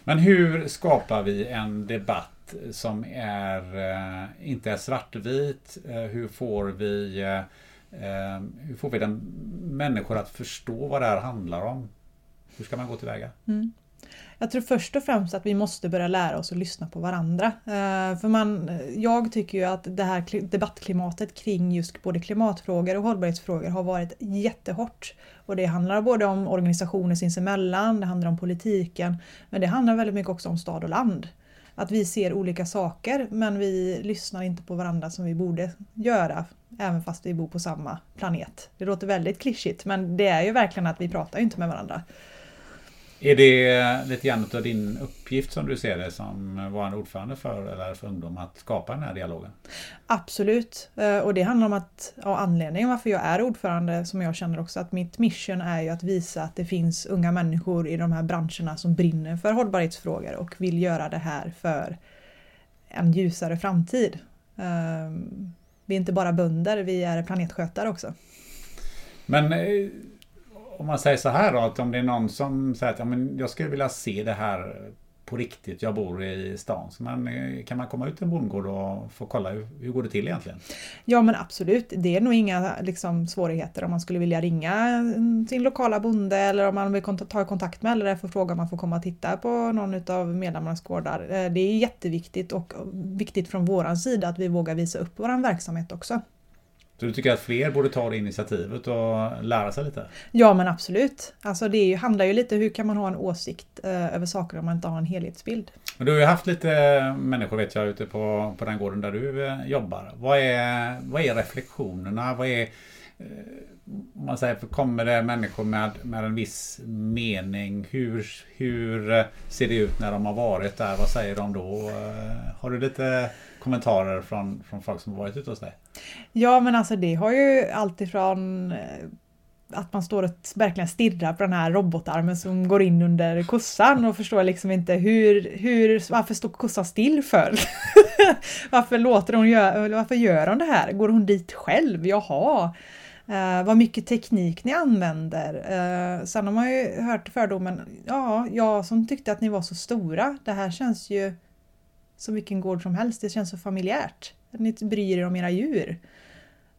Men hur skapar vi en debatt som är, eh, inte är svartvit. Eh, hur får vi eh, hur får vi den människor att förstå vad det här handlar om? Hur ska man gå tillväga? Mm. Jag tror först och främst att vi måste börja lära oss att lyssna på varandra. Eh, för man, jag tycker ju att det här debattklimatet kring just både klimatfrågor och hållbarhetsfrågor har varit jättehårt. Och det handlar både om organisationer sinsemellan, det handlar om politiken, men det handlar väldigt mycket också om stad och land att vi ser olika saker men vi lyssnar inte på varandra som vi borde göra även fast vi bor på samma planet. Det låter väldigt klyschigt men det är ju verkligen att vi pratar inte med varandra. Är det lite grann av din uppgift som du ser det som var ordförande för eller för ungdom att skapa den här dialogen? Absolut. Eh, och det handlar om att, ja, anledningen varför jag är ordförande som jag känner också att mitt mission är ju att visa att det finns unga människor i de här branscherna som brinner för hållbarhetsfrågor och vill göra det här för en ljusare framtid. Ehm, vi är inte bara bönder, vi är planetskötare också. Men eh, om man säger så här då, att om det är någon som säger att ja, men jag skulle vilja se det här på riktigt, jag bor i stan. Så man, eh, kan man komma ut till en bondgård och få kolla hur, hur går det till egentligen? Ja men absolut, det är nog inga liksom, svårigheter om man skulle vilja ringa sin lokala bonde eller om man vill ta kontakt med LRF och fråga om man får komma och titta på någon av medlemmarnas gårdar. Eh, det är jätteviktigt och viktigt från våran sida att vi vågar visa upp vår verksamhet också. Så du tycker att fler borde ta det initiativet och lära sig lite? Ja men absolut. Alltså det ju, handlar ju lite hur kan man ha en åsikt eh, över saker om man inte har en helhetsbild. Men du har ju haft lite människor vet jag ute på, på den gården där du eh, jobbar. Vad är, vad är reflektionerna? Vad är, eh, om man säger, kommer det människor med, med en viss mening? Hur, hur ser det ut när de har varit där? Vad säger de då? Eh, har du lite kommentarer från, från folk som varit ute hos dig? Ja men alltså det har ju alltifrån eh, att man står och verkligen stirrar på den här robotarmen som går in under kossan och förstår liksom inte hur, hur varför står kossan still för? varför låter hon göra, varför gör hon det här? Går hon dit själv? Jaha. Uh, vad mycket teknik ni använder. Uh, sen har man ju hört fördomen, ja, jag som tyckte att ni var så stora, det här känns ju som vilken gård som helst, det känns så familjärt. Ni bryr er om era djur.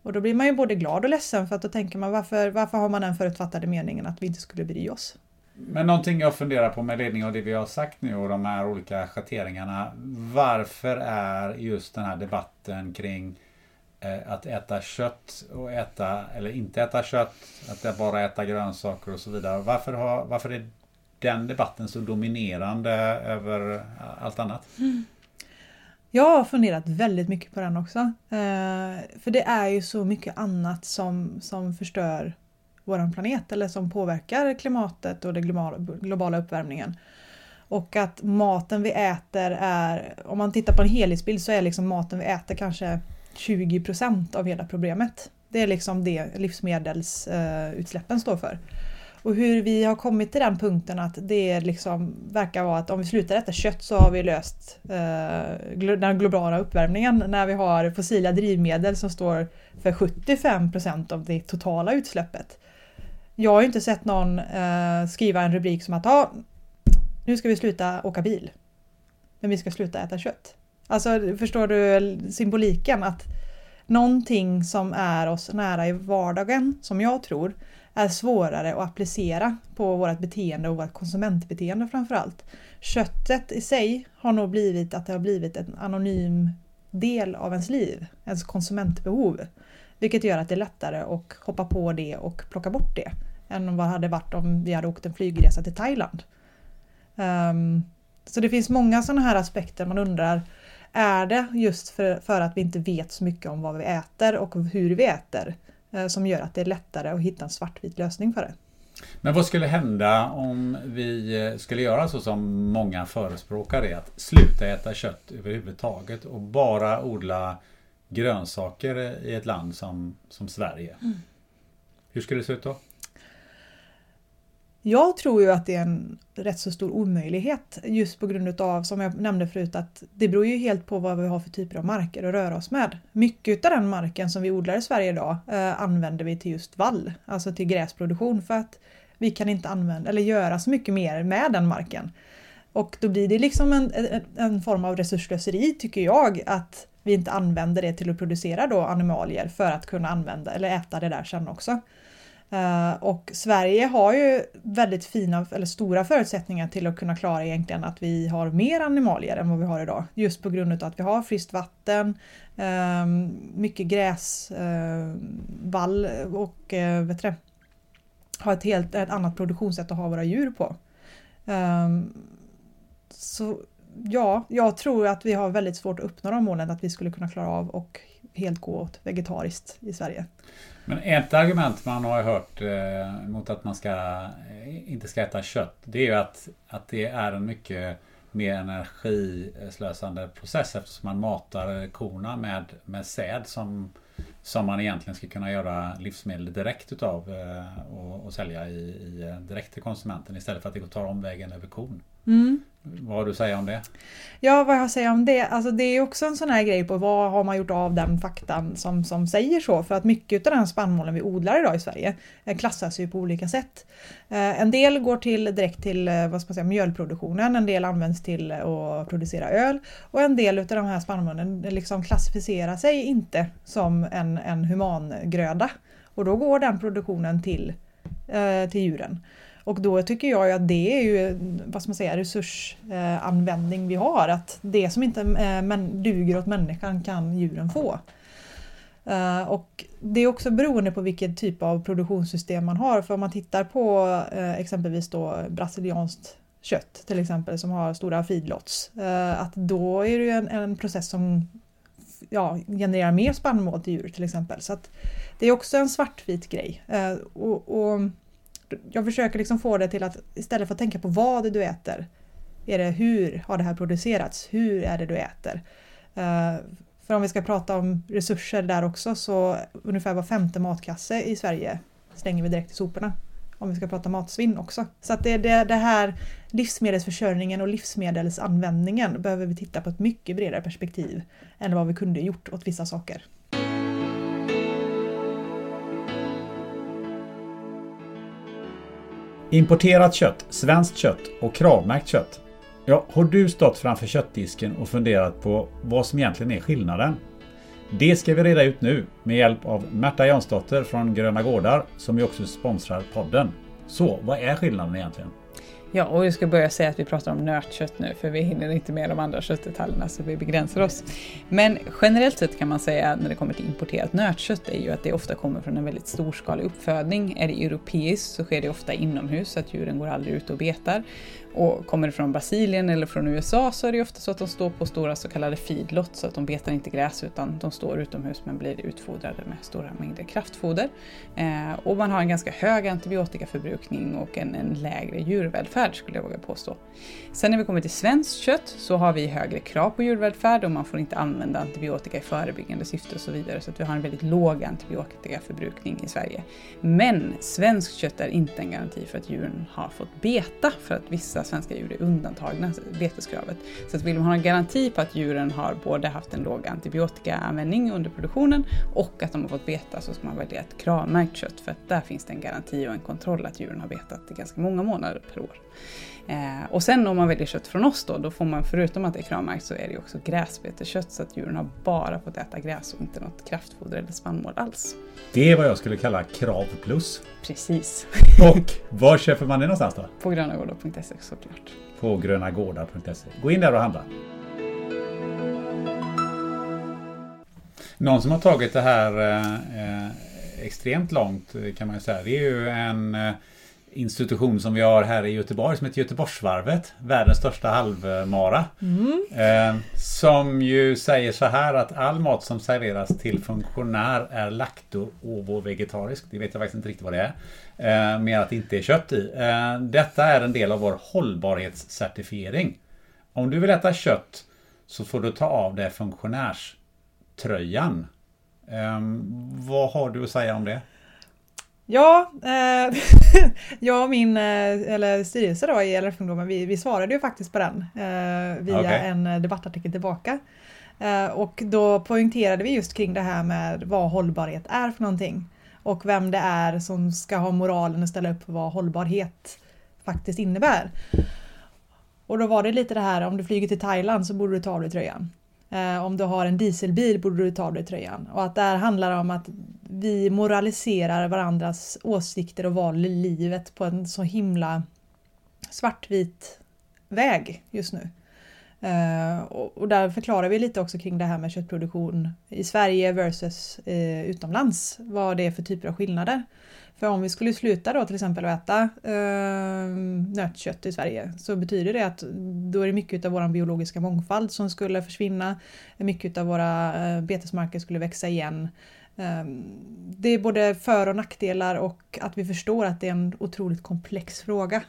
Och då blir man ju både glad och ledsen för att då tänker man varför, varför har man den förutfattade meningen att vi inte skulle bry oss? Men någonting jag funderar på med ledning av det vi har sagt nu och de här olika schatteringarna. Varför är just den här debatten kring eh, att äta kött och äta, eller inte äta kött, att bara äta grönsaker och så vidare. Varför, har, varför är den debatten så dominerande över allt annat? Mm. Jag har funderat väldigt mycket på den också. Eh, för det är ju så mycket annat som, som förstör vår planet eller som påverkar klimatet och den globala, globala uppvärmningen. Och att maten vi äter är, om man tittar på en helhetsbild så är liksom maten vi äter kanske 20% av hela problemet. Det är liksom det livsmedelsutsläppen eh, står för. Och hur vi har kommit till den punkten att det liksom verkar vara att om vi slutar äta kött så har vi löst eh, den globala uppvärmningen när vi har fossila drivmedel som står för 75 procent av det totala utsläppet. Jag har inte sett någon eh, skriva en rubrik som att ah, nu ska vi sluta åka bil. Men vi ska sluta äta kött. Alltså förstår du symboliken att någonting som är oss nära i vardagen, som jag tror, är svårare att applicera på vårt beteende och vårt konsumentbeteende framförallt. Köttet i sig har nog blivit att det har blivit en anonym del av ens liv, ens konsumentbehov. Vilket gör att det är lättare att hoppa på det och plocka bort det än vad det hade varit om vi hade åkt en flygresa till Thailand. Um, så det finns många sådana här aspekter man undrar är det just för, för att vi inte vet så mycket om vad vi äter och hur vi äter som gör att det är lättare att hitta en svartvit lösning för det. Men vad skulle hända om vi eh, skulle göra så som många förespråkar är att sluta äta kött överhuvudtaget och bara odla grönsaker i ett land som, som Sverige? Mm. Hur skulle det se ut då? Jag tror ju att det är en rätt så stor omöjlighet just på grund av, som jag nämnde förut, att det beror ju helt på vad vi har för typer av marker att röra oss med. Mycket av den marken som vi odlar i Sverige idag eh, använder vi till just vall, alltså till gräsproduktion för att vi kan inte använda eller göra så mycket mer med den marken. Och då blir det liksom en, en form av resurslöseri tycker jag att vi inte använder det till att producera då animalier för att kunna använda eller äta det där sen också. Uh, och Sverige har ju väldigt fina eller stora förutsättningar till att kunna klara egentligen att vi har mer animalier än vad vi har idag. Just på grund av att vi har friskt vatten, uh, mycket gräsvall eh, uh, och eh, vet du, har ett helt ett annat produktionssätt att ha våra djur på. Ehm, så ja, jag tror att vi har väldigt svårt att uppnå de målen att vi skulle kunna klara av och helt gå åt vegetariskt i Sverige. Men ett argument man har hört eh, mot att man ska, eh, inte ska äta kött, det är ju att, att det är en mycket mer energislösande process eftersom man matar korna med, med säd som, som man egentligen ska kunna göra livsmedel direkt utav eh, och, och sälja i, i, eh, direkt till konsumenten istället för att det tar omvägen över kon. Mm. Vad har du att säga om det? Ja, vad jag säger om det? Alltså det är också en sån här grej på vad har man gjort av den faktan som, som säger så? För att mycket av den spannmålen vi odlar idag i Sverige eh, klassas ju på olika sätt. Eh, en del går till, direkt till eh, vad ska man säga, mjölproduktionen, en del används till att producera öl och en del av de här spannmålen liksom klassificerar sig inte som en, en humangröda. Och då går den produktionen till, till djuren. Och då tycker jag att det är ju vad ska man säga, resursanvändning vi har. Att det som inte eh, duger åt människan kan djuren få. Eh, och det är också beroende på vilket typ av produktionssystem man har. För om man tittar på eh, exempelvis då brasilianskt kött till exempel som har stora feedlots. Att då är det ju en, en process som ja, genererar mer spannmål till djur till exempel. Så att det är också en svartvit grej. och, och jag försöker liksom få det till att istället för att tänka på vad du äter, är det hur har det här producerats? Hur är det du äter? Uh, för om vi ska prata om resurser där också så ungefär var femte matkasse i Sverige slänger vi direkt i soporna. Om vi ska prata matsvinn också. Så att det, det, det här livsmedelsförsörjningen och livsmedelsanvändningen behöver vi titta på ett mycket bredare perspektiv än vad vi kunde gjort åt vissa saker. Importerat kött, svenskt kött och kravmärkt kött. Ja, har du stått framför köttdisken och funderat på vad som egentligen är skillnaden? Det ska vi reda ut nu med hjälp av Märta Jansdotter från Gröna Gårdar som ju också sponsrar podden. Så, vad är skillnaden egentligen? Ja, och jag ska börja säga att vi pratar om nötkött nu för vi hinner inte med de andra köttdetaljerna så vi begränsar oss. Men generellt sett kan man säga när det kommer till importerat nötkött är ju att det ofta kommer från en väldigt storskalig uppfödning. Är det europeiskt så sker det ofta inomhus så att djuren går aldrig ut och betar. Och kommer det från Brasilien eller från USA så är det ofta så att de står på stora så kallade feedlots, så att de betar inte gräs utan de står utomhus men blir utfodrade med stora mängder kraftfoder. Eh, och man har en ganska hög antibiotikaförbrukning och en, en lägre djurvälfärd skulle jag våga påstå. Sen när vi kommer till svenskt kött så har vi högre krav på djurvälfärd och man får inte använda antibiotika i förebyggande syfte och så vidare så att vi har en väldigt låg antibiotikaförbrukning i Sverige. Men svenskt kött är inte en garanti för att djuren har fått beta för att vissa svenska djur är undantagna beteskravet. Så att vill man ha en garanti på att djuren har både haft en låg antibiotikaanvändning under produktionen och att de har fått beta så ska man välja ett kravmärkt kött för att där finns det en garanti och en kontroll att djuren har betat i ganska många månader per år. Eh, och sen om man väljer kött från oss då, då får man förutom att det är kravmärkt så är det också gräsbetekött så att djuren har bara fått äta gräs och inte något kraftfoder eller spannmål alls. Det är vad jag skulle kalla krav plus. Precis. Och var köper man det någonstans då? På grönagårdar.se såklart. På grönagårdar.se. Gå in där och handla. Någon som har tagit det här eh, extremt långt kan man ju säga. Det är ju en eh, institution som vi har här i Göteborg som heter Göteborgsvarvet. Världens största halvmara. Mm. Eh, som ju säger så här att all mat som serveras till funktionär är lakto ovo vegetarisk. Det vet jag faktiskt inte riktigt vad det är. Eh, mer att det inte är kött i. Eh, detta är en del av vår hållbarhetscertifiering. Om du vill äta kött så får du ta av dig funktionärströjan. Vad har du att säga om det? Ja, eh, jag och min eh, eller styrelse då i LRF-ungdomen, vi, vi svarade ju faktiskt på den eh, via okay. en debattartikel tillbaka. Eh, och då poängterade vi just kring det här med vad hållbarhet är för någonting. Och vem det är som ska ha moralen att ställa upp för vad hållbarhet faktiskt innebär. Och då var det lite det här, om du flyger till Thailand så borde du ta av dig tröjan. Eh, om du har en dieselbil borde du ta av dig tröjan. Och att det här handlar om att vi moraliserar varandras åsikter och val i livet på en så himla svartvit väg just nu. Eh, och, där förklarar vi lite också kring det här med köttproduktion i Sverige versus eh, utomlands. Vad det är för typer av skillnader. För om vi skulle sluta då till exempel att äta eh, nötkött i Sverige så betyder det att då är det mycket av vår biologiska mångfald som skulle försvinna. Mycket av våra eh, betesmarker skulle växa igen. Eh, det är både för och nackdelar och att vi förstår att det är en otroligt komplex fråga.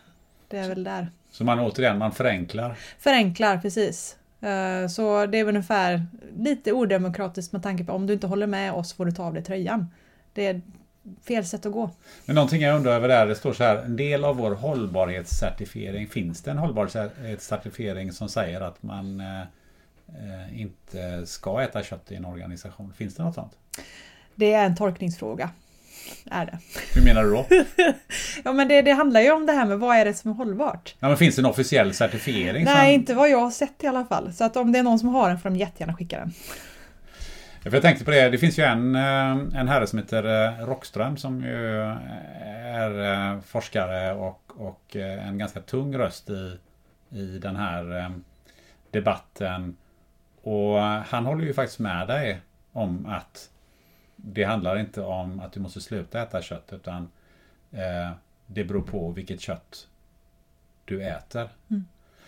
Det är väl där. Så man återigen, man förenklar? Förenklar, precis. Eh, så det är ungefär lite odemokratiskt med tanke på om du inte håller med oss får du ta av dig tröjan. Det är fel sätt att gå. Men någonting jag undrar över där, det står så här, en del av vår hållbarhetscertifiering, finns det en hållbarhetscertifiering som säger att man eh, inte ska äta kött i en organisation? Finns det något sånt? Det är en tolkningsfråga. Är det. Hur menar du då? ja men det, det, handlar ju om det här med vad är det som är hållbart? Ja, men finns det en officiell certifiering? Nej, som... inte vad jag har sett i alla fall. Så att om det är någon som har den får de jättegärna skicka den. För jag tänkte på det, det finns ju en, eh, en herre som heter eh, Rockström som ju är eh, forskare och, och en ganska tung röst i, i den här debatten. Och han håller ju faktiskt med dig om att det handlar inte om att du måste sluta äta kött utan eh, det beror på vilket kött du äter. Mm.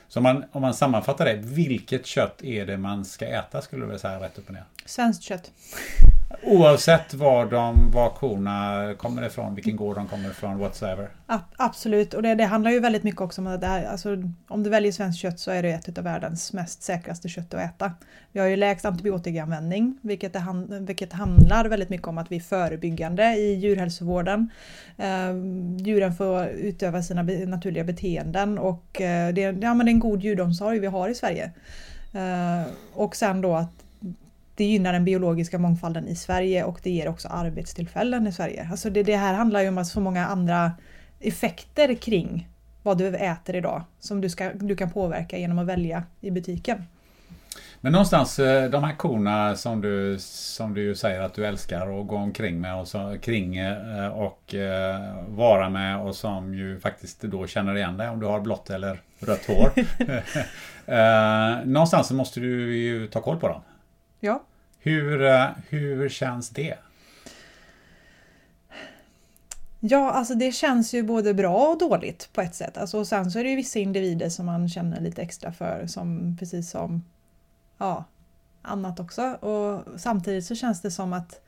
Så om man, om man sammanfattar det, vilket kött är det man ska äta skulle du vilja säga rätt upp och ner? Svenskt kött. Oavsett var, de, var korna kommer ifrån, vilken gård de kommer ifrån, whatsoever? Absolut, och det, det, handlar ju väldigt mycket också om att det här, alltså, om du väljer svenskt kött så är det ett av världens mest säkraste kött att äta. Vi har ju lägst antibiotikaanvändning, vilket, det, vilket handlar väldigt mycket om att vi är förebyggande i djurhälsovården. Uh, djuren får utöva sina be naturliga beteenden och uh, det, ja, men det är en god djuromsorg vi har i Sverige. Uh, och sen då att det gynnar den biologiska mångfalden i Sverige och det ger också arbetstillfällen i Sverige. Alltså det, det här handlar ju om så många andra effekter kring vad du äter idag som du, ska, du kan påverka genom att välja i butiken. Men någonstans eh, de här korna som du, som du säger att du älskar att gå omkring med och så, kring eh, och eh, vara med och som ju faktiskt då känner igen dig om du har blått eller rött hår. någonstans måste du ju ta koll på dem. Ja. Hur, eh, hur känns det? Ja, alltså det känns ju både bra och dåligt på ett sätt. Alltså, och sen så är det ju vissa individer som man känner lite extra för, som precis som ja, annat också. Och samtidigt så känns det som att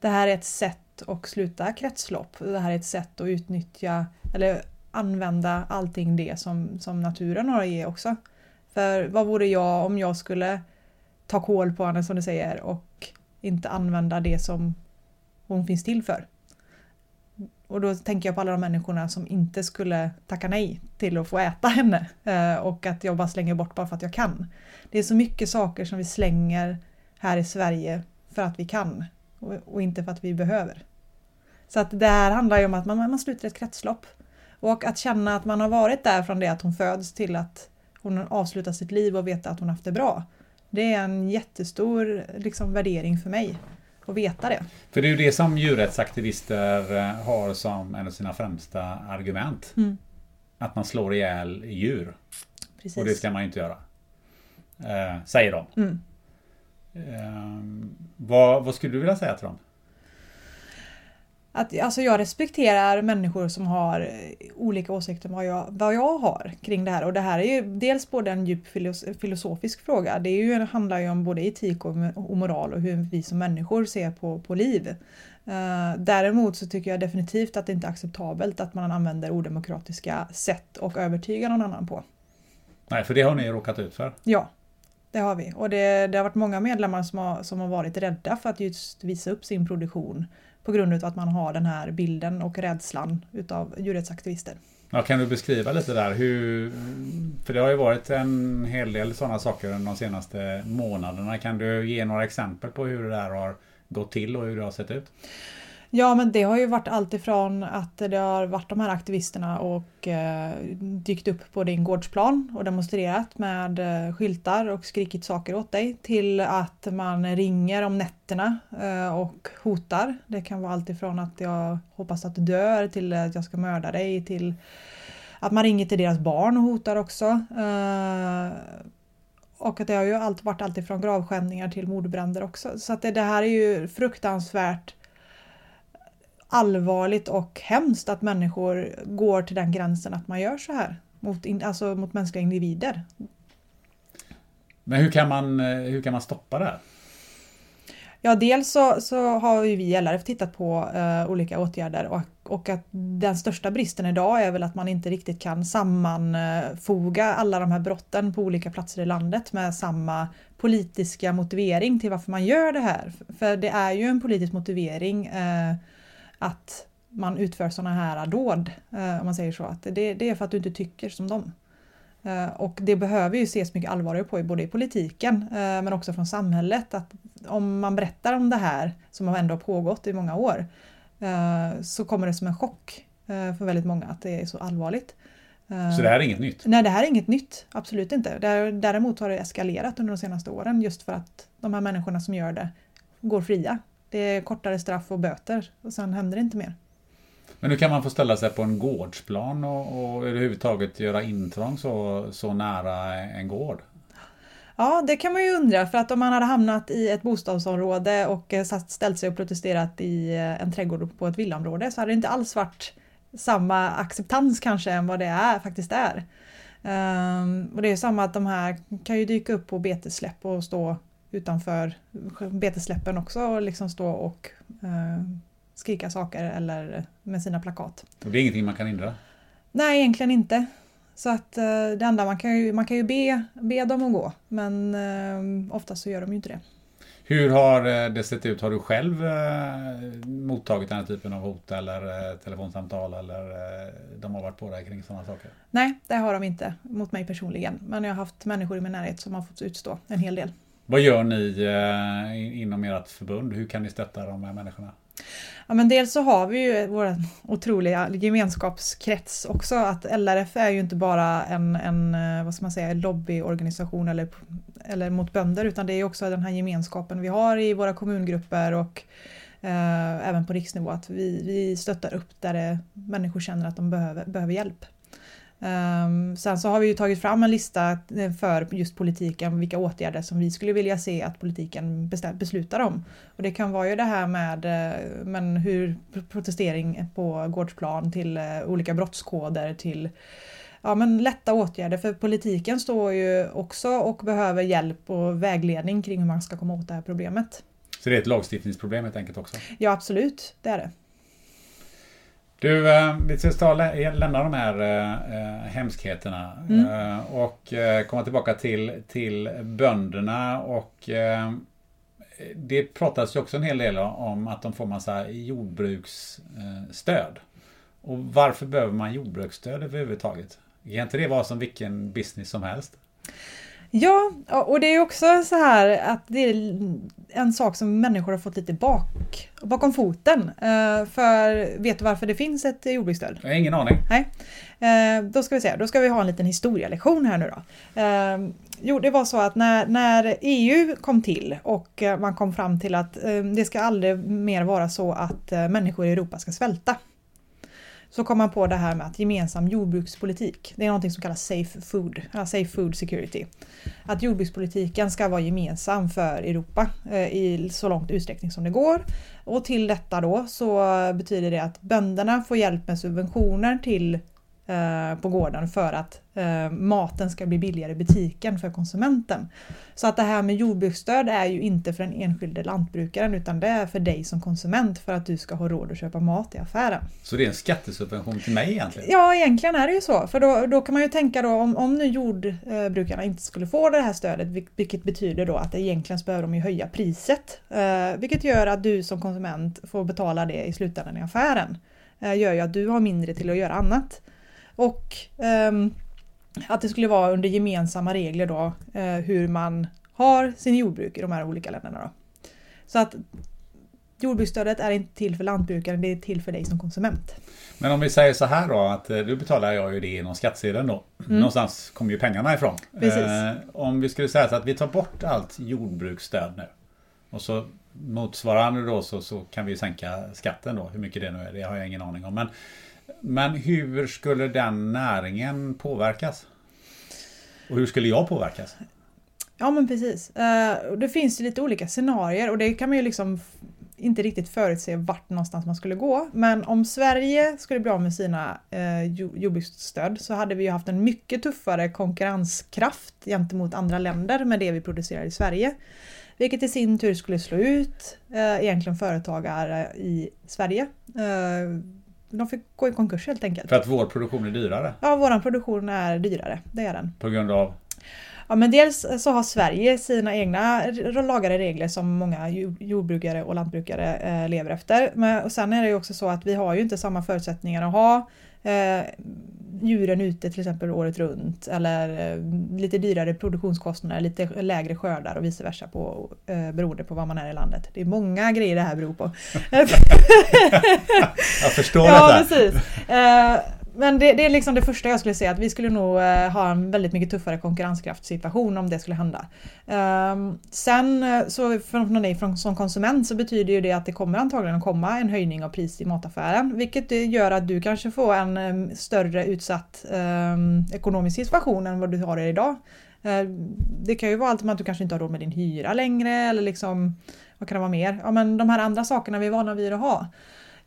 det här är ett sätt att sluta kretslopp. Det här är ett sätt att utnyttja eller använda allting det som, som naturen har att ge också. För vad vore jag om jag skulle ta koll på henne som du säger och inte använda det som hon finns till för. Och då tänker jag på alla de människorna som inte skulle tacka nej till att få äta henne eh, och att jag bara slänger bort bara för att jag kan. Det är så mycket saker som vi slänger här i Sverige för att vi kan och inte för att vi behöver. Så att det här handlar ju om att man, man sluter ett kretslopp. Och att känna att man har varit där från det att hon föds till att hon avslutar sitt liv och vet att hon haft det bra. Det är en jättestor liksom, värdering för mig att veta det. För det är ju det som djurrättsaktivister eh, har som en av sina främsta argument. Mm. Att man slår ihjäl djur. Precis. Och det ska man inte göra. Eh, säger de. Mm. Eh, vad, vad skulle du vilja säga till dem? Att, alltså jag respekterar människor som har eh, olika åsikter om vad jag, vad jag har kring det här. Och det här är ju dels både en djup filosofisk fråga. Det är ju, handlar ju om både etik och, och moral och hur vi som människor ser på, på liv. Uh, däremot så tycker jag definitivt att det inte är acceptabelt att man använder odemokratiska sätt och övertyga någon annan på. Nej, för det har ni råkat ut för. Ja, det har vi. Och det, det har varit många medlemmar som har, som har varit rädda för att just visa upp sin produktion på grund av att man har den här bilden och rädslan utav djurrättsaktivister. Ja, kan du beskriva lite där hur... För det har ju varit en hel del sådana saker under de senaste månaderna. Kan du ge några exempel på hur det där har gått till och hur det har sett ut? Ja men det har ju varit allt ifrån att det har varit de här aktivisterna och eh, dykt upp på din gårdsplan och demonstrerat med eh, skyltar och skrikit saker åt dig till att man ringer om nätterna eh, och hotar. Det kan vara allt ifrån att jag hoppas att du dör till att jag ska mörda dig till att man ringer till deras barn och hotar också. Eh, och att det har ju allt, varit allt ifrån gravskändningar till mordbränder också. Så att det, det här är ju fruktansvärt allvarligt och hemskt att människor går till den gränsen att man gör så här mot, in, alltså mot mänskliga individer. Men hur kan man, hur kan man stoppa det här? Ja, dels så, så har ju vi i LRF tittat på eh, olika åtgärder och, och att den största bristen idag är väl att man inte riktigt kan sammanfoga alla de här brotten på olika platser i landet med samma politiska motivering till varför man gör det här. För det är ju en politisk motivering eh, att man utför sådana här dåd, eh, om man säger så. Att det, det är för att du inte tycker som dem. Eh, och det behöver ju ses mycket allvarligare på både i politiken eh, men också från samhället. Att om man berättar om det här som har ändå pågått i många år så kommer det som en chock för väldigt många att det är så allvarligt. Så det här är inget nytt? Nej, det här är inget nytt. Absolut inte. Däremot har det eskalerat under de senaste åren just för att de här människorna som gör det går fria. Det är kortare straff och böter och sen händer det inte mer. Men hur kan man få ställa sig på en gårdsplan och, och överhuvudtaget göra intrång så, så nära en gård? Ja, det kan man ju undra för att om man hade hamnat i ett bostadsområde och eh, ställt sig och protesterat i eh, en trädgård på ett villaområde så hade det inte alls varit samma acceptans kanske än vad det är, faktiskt är. Um, och det är samma att de här kan ju dyka upp på betesläpp och stå utanför betesläppen också och liksom stå och uh, skrika saker eller med sina plakat. Och det är ingenting man kan hindra? Nej, egentligen inte. Så att uh, det enda man kan ju, man kan ju be, be dem att gå men uh, oftast så gör de ju inte det. Hur har det sett ut? Har du själv mottagit den här typen av hot eller telefonsamtal eller de har varit på dig kring sådana saker? Nej, det har de inte mot mig personligen. Men jag har haft människor i min närhet som har fått utstå en hel del. Vad gör ni eh, inom ert förbund? Hur kan ni stötta de här människorna? Ja, men dels så har vi ju vår otroliga gemenskapskrets också. Att LRF är ju inte bara en, en eh, vad ska man säga, lobbyorganisation eller, eller mot bönder utan det är också den här gemenskapen vi har i våra kommungrupper och eh, även på riksnivå. Att vi, vi stöttar upp där det, människor känner att de behöver, behöver hjälp. Um, sen så har vi ju tagit fram en lista eh, för just politiken, vilka åtgärder som vi skulle vilja se att politiken beslutar om. Och det kan vara ju det här med eh, men hur protestering på gårdsplan till uh, olika brottskoder till ja, men lätta åtgärder för politiken står ju också och behöver hjälp och vägledning kring hur man ska komma åt det här problemet. Så det är ett lagstiftningsproblem helt enkelt också? Ja absolut, det är det. Du, eh, vi ska lämna de här eh, hemskheterna mm. eh, och eh, komma tillbaka till, till bönderna och eh, det pratas ju också en hel del om att de får massa jordbruksstöd. Och varför behöver man jordbruksstöd överhuvudtaget? Kan inte det vara som vilken business som helst? Ja, och det är också så här att det är en sak som människor har fått lite bak, bakom foten. Uh, för vet du varför det finns ett jordbruksstöd? Jag har ingen aning. Nej. Uh, då ska vi se, då ska vi ha en liten historielektion här nu då. Uh, jo, det var så att när, när EU kom till och man kom fram till att det ska aldrig mer vara så att människor i Europa ska svälta så kom man på det här med att gemensam jordbrukspolitik, det är något som kallas safe food, safe food security. Att jordbrukspolitiken ska vara gemensam för Europa eh, i så långt utsträckning som det går. Och till detta då så betyder det att bönderna får hjälp med subventioner till på gården för att eh, maten ska bli billigare i butiken för konsumenten. Så att det här med jordbruksstöd är ju inte för den enskilde lantbrukaren utan det är för dig som konsument för att du ska ha råd att köpa mat i affären. Så det är en skattesubvention till mig egentligen? Ja, egentligen är det ju så. För då, då kan man ju tänka då om, om nu jordbrukarna inte skulle få det här stödet, vilket betyder då att egentligen behöver de ju höja priset. Eh, vilket gör att du som konsument får betala det i slutändan i affären. gör ju att du har mindre till att göra annat. Och um, att det skulle vara under gemensamma regler då uh, hur man har sin jordbruk i de här olika länderna. Då. Så att jordbruksstödet är inte till för lantbrukaren, det är till för dig som konsument. Men om vi säger så här då, att nu eh, betalar jag ju det genom skattsedeln då. Mm. Någonstans kommer ju pengarna ifrån. Eh, om vi skulle säga så att vi tar bort allt jordbruksstöd nu. Och så motsvarande då så, så kan vi sänka skatten då, hur mycket det nu är, det har jag ingen aning om. Men men hur skulle den näringen påverkas? Och hur skulle jag påverkas? Ja men precis. Eh, det finns ju lite olika scenarier och det kan man ju liksom inte riktigt förutse vart någonstans man skulle gå. Men om Sverige skulle bli av med sina eh, jordbruksstöd så hade vi ju haft en mycket tuffare konkurrenskraft gentemot andra länder med det vi producerar i Sverige. Vilket i sin tur skulle slå ut eh, egentligen företagare i Sverige. Eh, de fick gå i konkurs helt enkelt. För att vår produktion är dyrare? Ja, vår produktion är dyrare. Det är den. På grund av? Ja men dels så har Sverige sina egna lagar och regler som många jordbrukare och lantbrukare eh, lever efter. Men, och sen är det ju också så att vi har ju inte samma förutsättningar att ha eh, djuren ute till exempel året runt eller eh, lite dyrare produktionskostnader, lite lägre skördar och vice versa på, eh, beroende på var man är i landet. Det är många grejer det här beror på. jag förstår ja, detta. Precis. Eh, men det, det, är liksom det första jag skulle säga, att vi skulle nog eh, ha en väldigt mycket tuffare konkurrenskraftssituation om det skulle hända. Um, sen eh, så från dig från, som konsument så betyder ju det att det kommer antagligen komma en höjning av pris i mataffären, vilket gör att du kanske får en ehm, större utsatt um, ekonomisk situation än vad du har idag. Uh, det kan ju vara allt med att du kanske inte har råd med din hyra längre eller liksom, vad kan det vara mer? Ja men de här andra sakerna vi är vana vid att ha.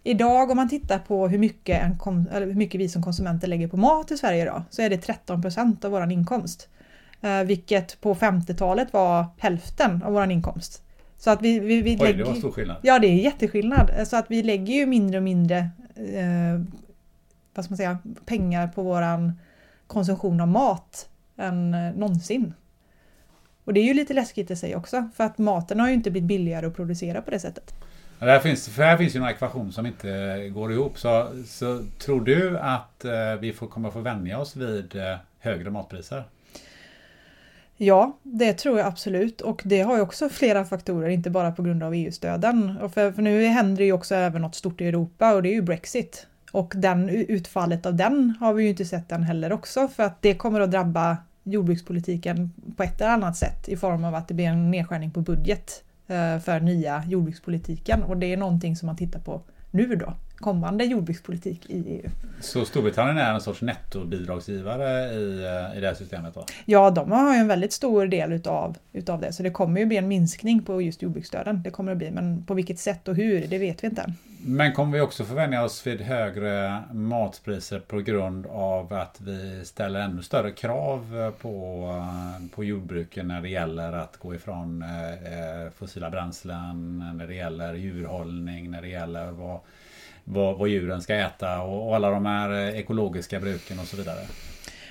Idag om man tittar på hur mycket, en hur mycket vi som konsumenter lägger på mat i Sverige idag så är det 13 procent av vår inkomst. Eh, vilket på 50-talet var hälften av vår inkomst. Så att vi, vi, vi Oj, lägger, det var stor skillnad. Ja, det är jätteskillnad. Så att vi lägger ju mindre och mindre eh, vad ska man säga, pengar på våran konsumtion av mat än eh, någonsin. Och det är ju lite läskigt i sig också, för att maten har ju inte blivit billigare att producera på det sättet. Här finns, för här finns ju några ekvation som inte eh, går ihop. Så, så tror du att eh, vi får, kommer få vänja oss vid eh, högre matpriser? Ja, det tror jag absolut och det har ju också flera faktorer, inte bara på grund av EU-stöden. för, för nu händer det ju också även något stort i Europa och det är ju Brexit. Och den, utfallet av den har vi ju inte sett än heller också för att det kommer att drabba jordbrukspolitiken på ett eller annat sätt i form av att det blir en nedskärning på budget för nya jordbrukspolitiken och det är någonting som man tittar på nu då, kommande jordbrukspolitik i EU. Så Storbritannien är en sorts nettobidragsgivare i, eh, i det här systemet? Då? Ja, de har ju en väldigt stor del utav, utav det så det kommer ju bli en minskning på just jordbruksstöden. Det kommer det bli, men på vilket sätt och hur, det vet vi inte än. Men kommer vi också förvänja oss vid högre matpriser på grund av att vi ställer ännu större krav eh, på, eh, på jordbruken när det gäller att gå ifrån eh, fossila bränslen, när det gäller djurhållning, när det gäller vad, vad, vad djuren ska äta och, och alla de här ekologiska bruken och så vidare?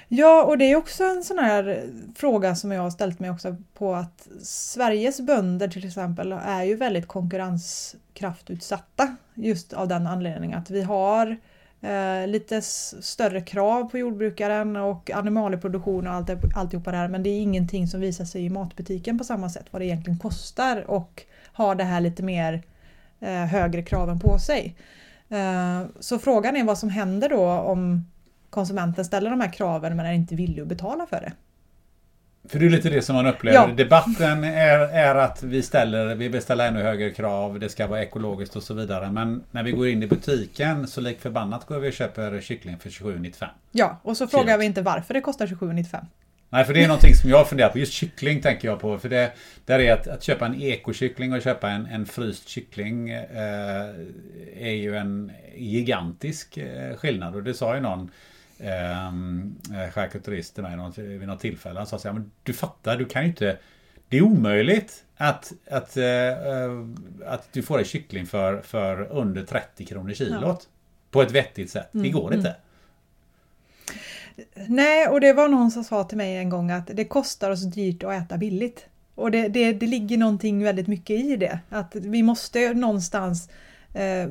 Ja, och det är också en sån här fråga som jag har ställt mig också på att Sveriges bönder till exempel är ju väldigt konkurrenskraftutsatta just av den anledningen att vi har eh, lite större krav på jordbrukaren och animalieproduktion och allt, alltihopa det här men det är ingenting som visar sig i matbutiken på samma sätt vad det egentligen kostar och har det här lite mer eh, högre kraven på sig. Eh, så frågan är vad som händer då om konsumenten ställer de här kraven men är inte villig att betala för det. För det är lite det som man upplever. Ja. Debatten är, är att vi ställer, vi vill ställa ännu högre krav, det ska vara ekologiskt och så vidare. Men när vi går in i butiken så lik förbannat går vi och köper kyckling för 27,95. Ja, och så frågar Kilot. vi inte varför det kostar 27,95. Nej, för det är någonting som jag funderar på. Just kyckling tänker jag på. För det där är att, att köpa en ekokyckling och köpa en, en fryst kyckling eh, är ju en gigantisk eh, skillnad. Och det sa ju någon eh, charkuterist till mig något, vid något tillfälle. Han sa så här, men du fattar, du kan ju inte... Det är omöjligt att, att, uh, att du får en kyckling för, för under 30 kronor kilot. Ja. På ett vettigt sätt. Det mm, går inte. Mm. Nej, och det var någon som sa till mig en gång att det kostar oss dyrt att äta billigt. Och det, det, det ligger någonting väldigt mycket i det. Att vi måste någonstans eh,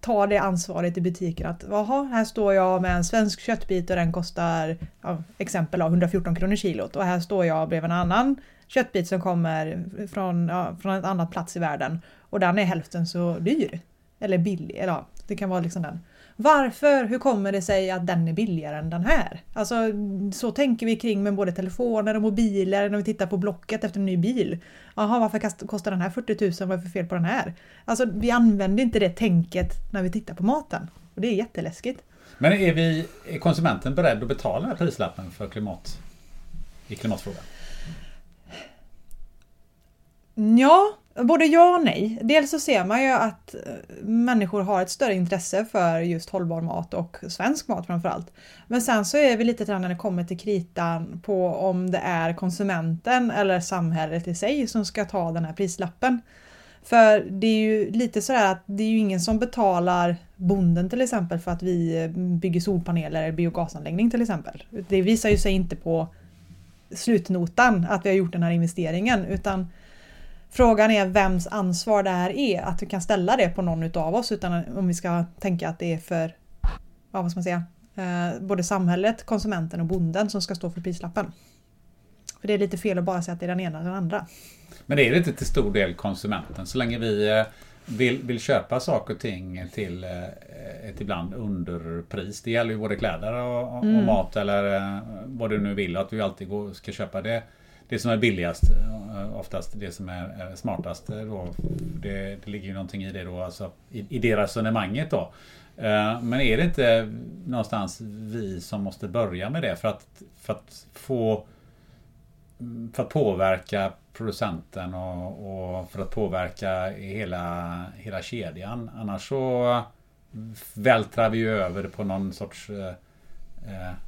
ta det ansvaret i butiken att jaha, här står jag med en svensk köttbit och den kostar ja, exempel 114 kronor kilot och här står jag bredvid en annan köttbit som kommer från, ja, från en annan plats i världen och den är hälften så dyr. Eller billig, eller ja, det kan vara liksom den. Varför? Hur kommer det sig att den är billigare än den här? Alltså så tänker vi kring med både telefoner och mobiler när vi tittar på Blocket efter en ny bil. Jaha, varför kostar den här 40 000? Vad är för fel på den här? Alltså vi använder inte det tänket när vi tittar på maten. Och det är jätteläskigt. Men är, vi, är konsumenten beredd att betala den här prislappen för klimat, i klimatfrågan? Ja, Både ja och nej. Dels så ser man ju att eh, människor har ett större intresse för just hållbar mat och svensk mat framförallt. Men sen så är vi lite grann när det kommer till kritan på om det är konsumenten eller samhället i sig som ska ta den här prislappen. För det är ju lite sådär att det är ju ingen som betalar bonden till exempel för att vi eh, bygger solpaneler eller biogasanläggning till exempel. Det visar ju sig inte på slutnotan att vi har gjort den här investeringen utan Frågan är vems ansvar det här är, att vi kan ställa det på någon utav oss utan om vi ska tänka att det är för ja, vad ska man säga, eh, både samhället, konsumenten och bonden som ska stå för prislappen. För det är lite fel att bara säga att det är den ena eller den andra. Men är det inte till stor del konsumenten? Så länge vi eh, vill, vill köpa saker och ting till eh, ett ibland underpris. Det gäller ju både kläder och, och mm. mat eller eh, vad du nu vill. Att vi alltid går, ska köpa det, det som är billigast. Eh, oftast det som är smartast. Eh, då. Det, det ligger ju någonting i det då, alltså, i, i det resonemanget då. Eh, men är det inte någonstans vi som måste börja med det för att, för att få mm, för att påverka producenten och, och, för att påverka hela, hela kedjan. Annars så vältrar vi ju över det på någon sorts eh,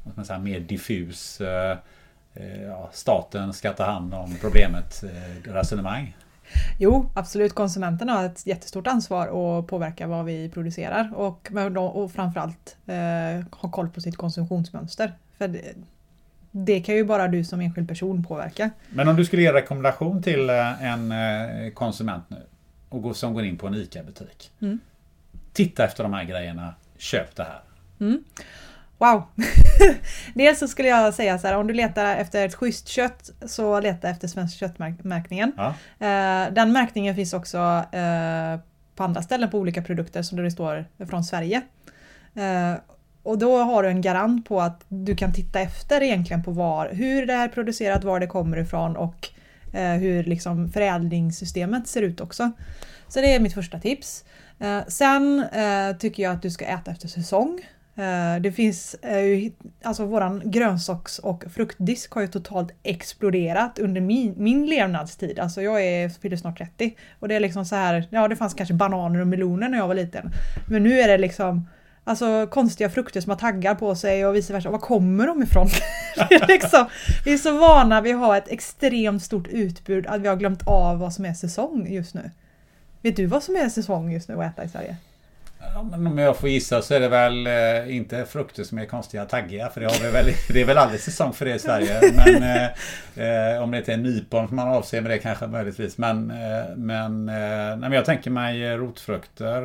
vad ska man säga, mer diffus eh, ja, staten ska ta hand om problemet eh, resonemang. Jo, absolut. Konsumenterna har ett jättestort ansvar att påverka vad vi producerar och, och framförallt eh, ha koll på sitt konsumtionsmönster. För det, det kan ju bara du som enskild person påverka. Men om du skulle ge en rekommendation till eh, en eh, konsument nu och som går in på en ICA-butik. Mm. Titta efter de här grejerna, köp det här. Mm. Wow! Dels så skulle jag säga så här, om du letar efter ett schysst kött så leta efter Svensk köttmärkningen. Ja. Eh, den märkningen finns också på andra ställen på olika produkter som det står från Sverige. Och då har du en garant på att du kan titta efter egentligen på var, hur det är producerat, var det kommer ifrån och eh, hur liksom förädlingssystemet ser ut också. Så det är mitt första tips. Eh, sen eh, tycker jag att du ska äta efter säsong. Eh, det finns eh, ju, alltså våran grönsaks och fruktdisk har ju totalt exploderat under min, min levnadstid. Alltså jag är, fyller snart 30 och det är liksom så här, ja det fanns kanske bananer och meloner när jag var liten. Men nu är det liksom Alltså konstiga frukter som har taggar på sig och vice versa. Var kommer de ifrån? är liksom, vi är så vana vid att ha ett extremt stort utbud att vi har glömt av vad som är säsong just nu. Vet du vad som är säsong just nu att äta i Sverige? Ja, men om jag får gissa så är det väl eh, inte frukter som är konstiga taggiga för det, har vi väl, det är väl aldrig säsong för det i Sverige. Men eh, eh, om det inte är nypon som man avser med det kanske möjligtvis. Men, eh, men, nej, men jag tänker mig rotfrukter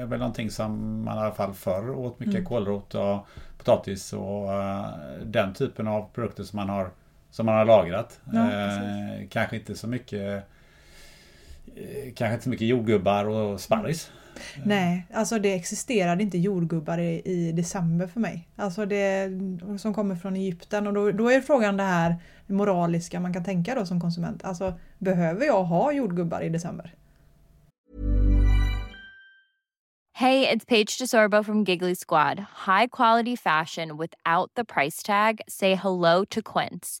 är väl någonting som man i alla fall förr åt mycket mm. kålrot och potatis och den typen av produkter som man har, som man har lagrat. Ja, kanske inte så mycket Kanske inte så mycket jordgubbar och sparris. Nej, alltså det existerade inte jordgubbar i, i december för mig. Alltså det som kommer från Egypten och då, då är frågan det här moraliska man kan tänka då som konsument. Alltså behöver jag ha jordgubbar i december? Hej, it's Paige DeSorbo from Giggly Squad. High quality fashion without the price tag. Say hello to Quince.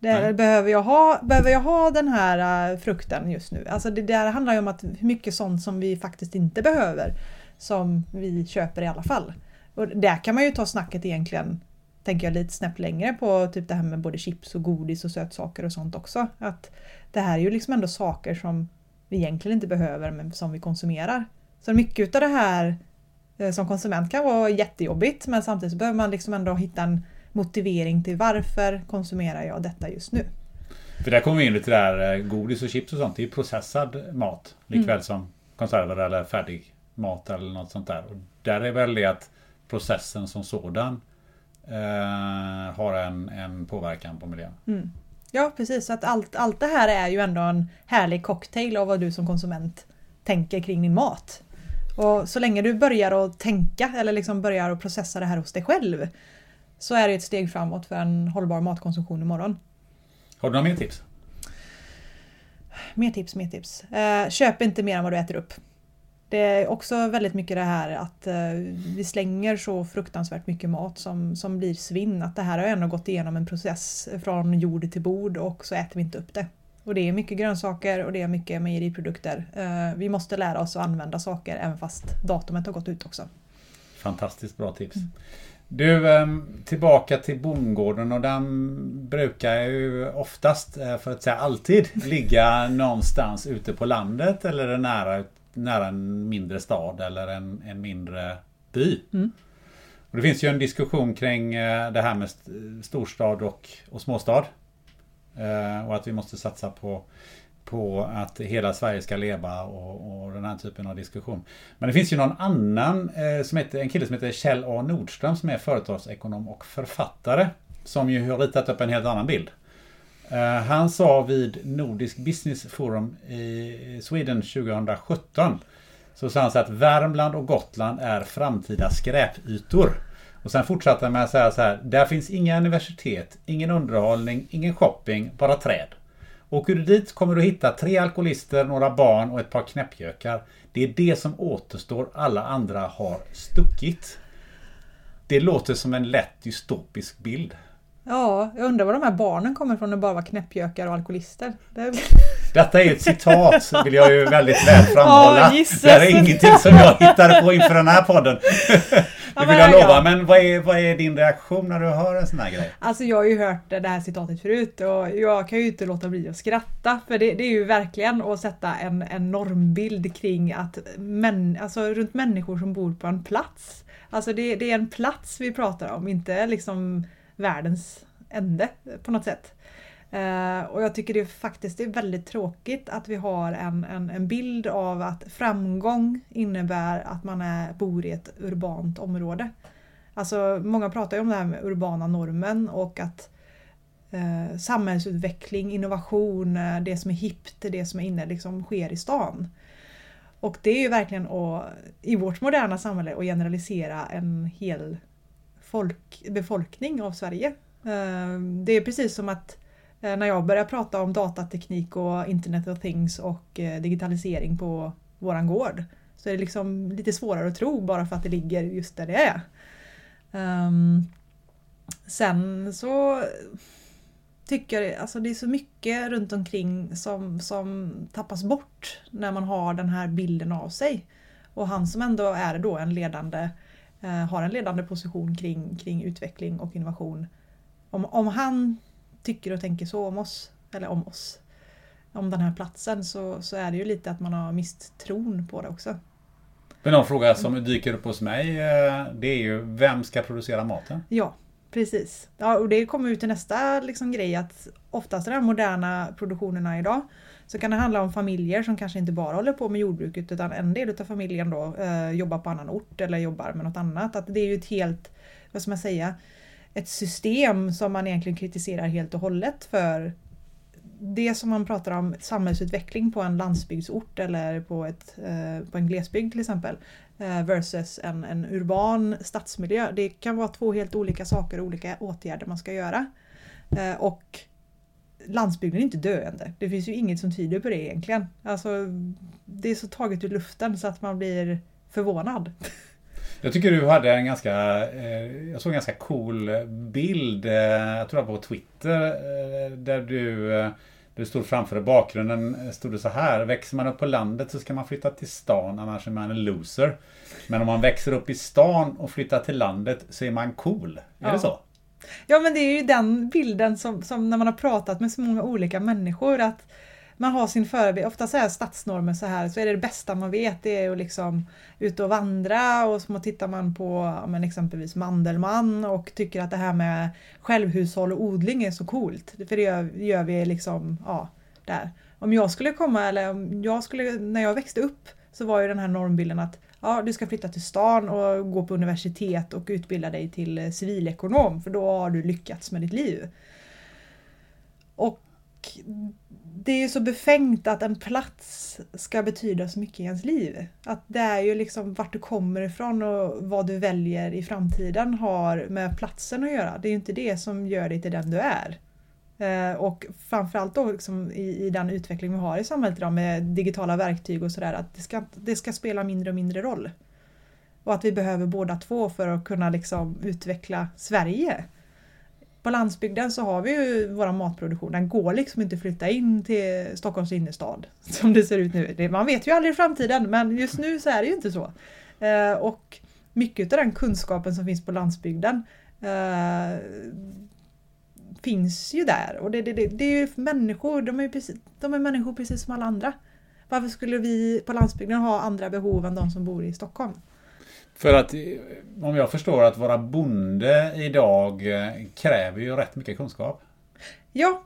Det, behöver, jag ha, behöver jag ha den här äh, frukten just nu? Alltså det där handlar ju om att hur mycket sånt som vi faktiskt inte behöver som vi köper i alla fall. Och där kan man ju ta snacket egentligen, tänker jag, lite snäpp längre på typ det här med både chips och godis och sötsaker och sånt också. Att det här är ju liksom ändå saker som vi egentligen inte behöver men som vi konsumerar. Så mycket av det här eh, som konsument kan vara jättejobbigt men samtidigt så behöver man liksom ändå hitta en motivering till varför konsumerar jag detta just nu. För där kommer vi in lite där, eh, godis och chips och sånt, det är ju processad mat. Likväl Mm. som konserver eller färdig mat eller något sånt där. Och där är väl det att processen som sådan eh, har en, en påverkan på miljön. Mm. Ja precis, så att allt, allt det här är ju ändå en härlig cocktail av vad du som konsument tänker kring din mat. Och så länge du börjar att tänka eller liksom börjar att processa det här hos dig själv så är det ett steg framåt för en hållbar matkonsumtion imorgon. Har du några mer tips? Mer tips, mer tips. Eh, köp inte mer än vad du äter upp. Det är också väldigt mycket det här att eh, vi slänger så fruktansvärt mycket mat som, som blir svinn. Att det här har ändå gått igenom en process från jord till bord och så äter vi inte upp det. Och det är mycket grönsaker och det är mycket mejeriprodukter. Eh, vi måste lära oss att använda saker även fast datumet har gått ut också. Fantastiskt bra tips. Du, ehm, tillbaka till bondgården och den brukar ju oftast, eh, för att säga alltid, ligga någonstans ute på landet eller är nära, nära en mindre stad eller en, en mindre by. Mm. Och det finns ju en diskussion kring eh, det här med st- storstad och, och småstad. Eh, Och att vi måste satsa på, på att hela Sverige ska leva och, och den här typen av diskussion. Men det finns ju någon annan, eh, som heter, en kille som heter Kjell A Nordström som är företagsekonom och författare. Som ju har ritat upp en helt annan bild. Eh, Han sa vid Nordisk Business Forum i Sweden 2017 så sa han så att Värmland och Gotland är framtida skräpytor. Och sen fortsatte han med att säga så här. Där finns inga universitet, ingen underhållning, ingen shopping, bara träd. Åker du dit kommer du hitta tre alkoholister, några barn och ett par knäppjökar. Det är det som återstår. Alla andra har stuckit. Det låter som en lätt dystopisk bild. Ja, jag undrar var de här barnen kommer från när det bara var knäppjökar och alkoholister. Det... Detta är ett citat, vill jag ju väldigt väl framhålla. Gissas. det här är ingenting som jag hittade på inför den här podden. Det vill jag ja. lova. Men vad är, vad är din reaktion när du hör en sån här grej? Alltså jag har ju hört det här citatet förut och jag kan ju inte låta bli att skratta för det, det är ju verkligen att sätta en, en normbild kring att män, alltså runt människor som bor på en plats. Alltså det, det är en plats vi pratar om, inte liksom världens ände på något sätt. Eh, och jag tycker det faktiskt är väldigt tråkigt att vi har en, en, en bild av att framgång innebär att man är, bor i ett urbant område. Alltså många pratar ju om det här med urbana normen och att eh, samhällsutveckling, innovation, eh, det som är hippt, det som är inne liksom sker i stan. Och det är ju verkligen att, i vårt moderna samhälle att generalisera en hel folk, befolkning av Sverige. Eh, det är precis som att eh, Eh, när jag börjar prata om datateknik och Internet of Things och eh, digitalisering på våran gård så är det liksom lite svårare att tro bara för att det ligger just där det är. Ehm, sen så tycker jag alltså det är så mycket runt omkring som, som tappas bort när man har den här bilden av sig. Och han som ändå är då en ledande, eh, har en ledande position kring, kring utveckling och innovation. Om, om han tycker och tänker så om oss, eller om oss, om den här platsen så, så är det ju lite att man har mist tron på det också. Men någon fråga som dyker upp hos mig eh, det är ju vem ska producera maten? Ja, precis. Ja, och det kommer ut till nästa liksom, grej att oftast i de moderna produktionerna idag så kan det handla om familjer som kanske inte bara håller på med jordbruket utan en del av familjen då eh, jobbar på annan ort eller jobbar med något annat. Att det är ju ett helt, vad ska man säga, ett system som man egentligen kritiserar helt och hållet för det som man pratar om samhällsutveckling på en landsbygdsort eller på, ett, eh, på en glesbygd till exempel eh, versus en, en urban stadsmiljö. Det kan vara två helt olika saker och olika åtgärder man ska göra. Eh, och landsbygden är inte döende. Det finns ju inget som tyder på det egentligen. Alltså, det är så taget ur luften så att man blir förvånad. Jag tycker du hade en ganska, eh, jag såg en ganska cool bild, eh, jag tror det var på Twitter, eh, där du, du stod framför i bakgrunden, stod det så här, växer man upp på landet så ska man flytta till stan, annars är man en loser. Men om man växer upp i stan och flyttar till landet så är man cool. Är Ja. det så? Ja men det är ju den bilden som, som när man har pratat med så många olika människor att man har sin förebild, ofta så här stadsnormer så här, så är det det bästa man vet det är att liksom ut och vandra och så tittar man på men exempelvis Mandelmann och tycker att det här med självhushåll och odling är så coolt. För det gör, gör vi liksom, ja, där. Om jag skulle komma, eller om jag skulle, när jag växte upp så var ju den här normbilden att ja, du ska flytta till stan och gå på universitet och utbilda dig till civilekonom för då har du lyckats med ditt liv. Och det är ju så befängt att en plats ska betyda så mycket i ens liv. Att det är ju liksom vart du kommer ifrån och vad du väljer i framtiden har med platsen att göra. Det är ju inte det som gör dig till den du är. Eh, och framförallt då liksom i, i den utveckling vi har i samhället idag med digitala verktyg och sådär att det ska, det ska spela mindre och mindre roll. Och att vi behöver båda två för att kunna liksom utveckla Sverige. På landsbygden så har vi ju vår matproduktion. Den går liksom inte att flytta in till Stockholms innerstad som det ser ut nu. Man vet ju aldrig i framtiden men just nu så är det ju inte så. Eh, och mycket av den kunskapen som finns på landsbygden eh, finns ju där. Och det, det, det, det är ju människor, de är, ju precis, de är människor precis som alla andra. Varför skulle vi på landsbygden ha andra behov än de som bor i Stockholm? För att om jag förstår att vara bonde idag eh, kräver ju rätt mycket kunskap. Ja,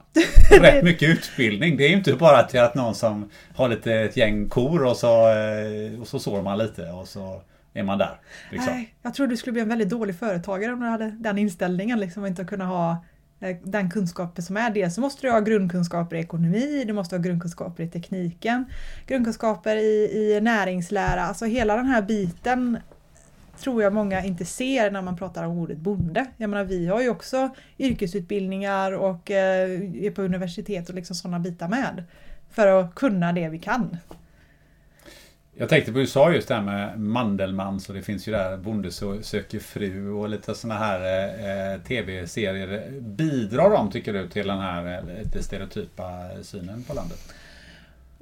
rätt mycket utbildning. Det är ju inte bara till att någon som har lite ett gäng kor och så, eh, och så sår man lite och så är man där. Liksom. Nej, jag tror du skulle bli en väldigt dålig företagare om du hade den inställningen. Liksom, och inte kunna ha eh, den kunskapen som är. Dels så måste du ha grundkunskaper i ekonomi, du måste ha grundkunskaper i tekniken, grundkunskaper i, i näringslära. Alltså hela den här biten tror jag många inte ser när man pratar om ordet bonde. Jag menar vi har ju också yrkesutbildningar och eh, är på universitet och liksom sådana bitar med. För att kunna det vi kan. Jag tänkte på, du sa just det här med Mandelmann, så det finns ju där Bonde söker fru och lite sådana här eh, tv-serier. Bidrar de, tycker du, till den här eh, lite stereotypa synen på landet?